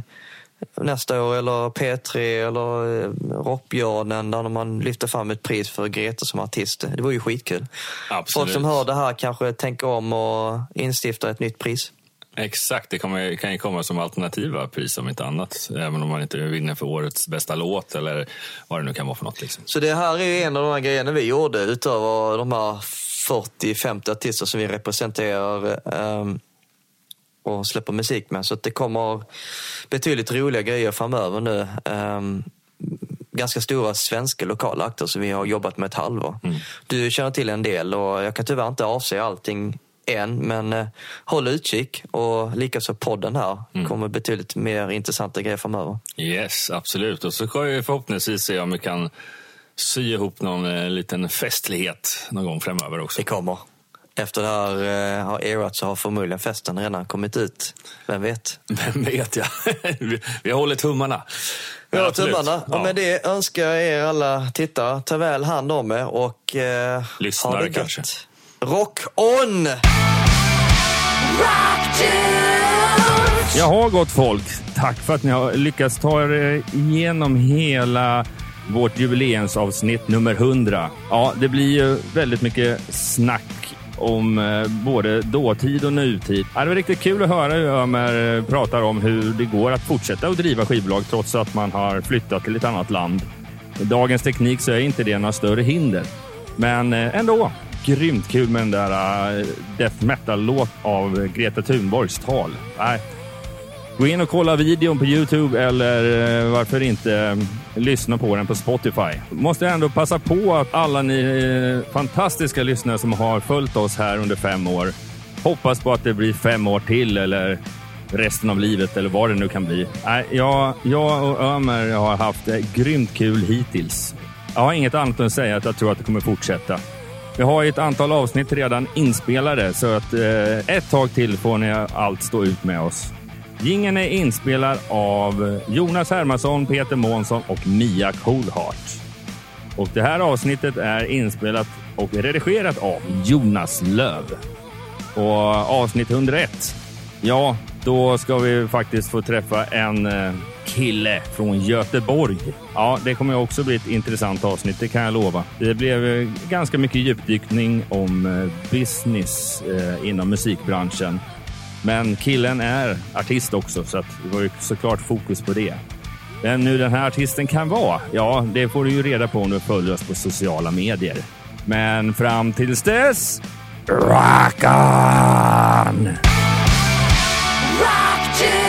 nästa år eller P3 eller eh, Rockbjörnen där man lyfter fram ett pris för Greta som artist. Det vore ju skitkul. Absolut. Folk som hör det här kanske tänker om och instiftar ett nytt pris. Exakt, det kommer, kan ju komma som alternativa pris om inte annat. Även om man inte vinner för årets bästa låt eller vad det nu kan vara för något. Liksom. Så det här är en av de här grejerna vi gjorde utöver de här 40-50 artister som vi representerar. Um, och släpper musik med. Så det kommer betydligt roliga grejer framöver nu. Um, ganska stora svenska lokala akter som vi har jobbat med ett halvår. Mm. Du känner till en del och jag kan tyvärr inte avse allting än, men uh, håll utkik och likaså podden här mm. kommer betydligt mer intressanta grejer framöver. Yes, absolut. Och så ska vi förhoppningsvis se om vi kan sy ihop någon uh, liten festlighet någon gång framöver också. Det kommer efter det här eh, har erat så har förmodligen festen redan kommit ut. Vem vet? Vem vet, ja. vi, vi håller tummarna. Vi håller tummarna. Ja. Och med det önskar jag er alla tittare, ta väl hand om er och eh, Lyssnare ha det kanske. Rock on! Jaha, gott folk. Tack för att ni har lyckats ta er igenom hela vårt jubileumsavsnitt nummer 100. Ja, det blir ju väldigt mycket snack om eh, både dåtid och nutid. det var riktigt kul att höra hur Ömer eh, pratar om hur det går att fortsätta att driva skivbolag trots att man har flyttat till ett annat land. Med dagens teknik så är inte det några större hinder. Men eh, ändå, grymt kul med den där death metal-låt av Greta Thunborgs tal. Nej, Gå in och kolla videon på Youtube eller varför inte lyssna på den på Spotify. Måste ändå passa på att alla ni eh, fantastiska lyssnare som har följt oss här under fem år hoppas på att det blir fem år till eller resten av livet eller vad det nu kan bli. Jag, jag och Ömer har haft eh, grymt kul hittills. Jag har inget annat att säga att jag tror att det kommer fortsätta. Vi har ett antal avsnitt redan inspelade så att eh, ett tag till får ni allt stå ut med oss. Gingen är inspelad av Jonas Hermansson, Peter Månsson och Mia Coolheart. Och det här avsnittet är inspelat och redigerat av Jonas Löv. Och avsnitt 101, ja, då ska vi faktiskt få träffa en eh, kille från Göteborg. Ja, det kommer också bli ett intressant avsnitt, det kan jag lova. Det blev eh, ganska mycket djupdykning om eh, business inom musikbranschen. Men killen är artist också, så det var ju såklart fokus på det. Vem nu den här artisten kan vara? Ja, det får du ju reda på om du följer oss på sociala medier. Men fram tills dess... Rock on! Rock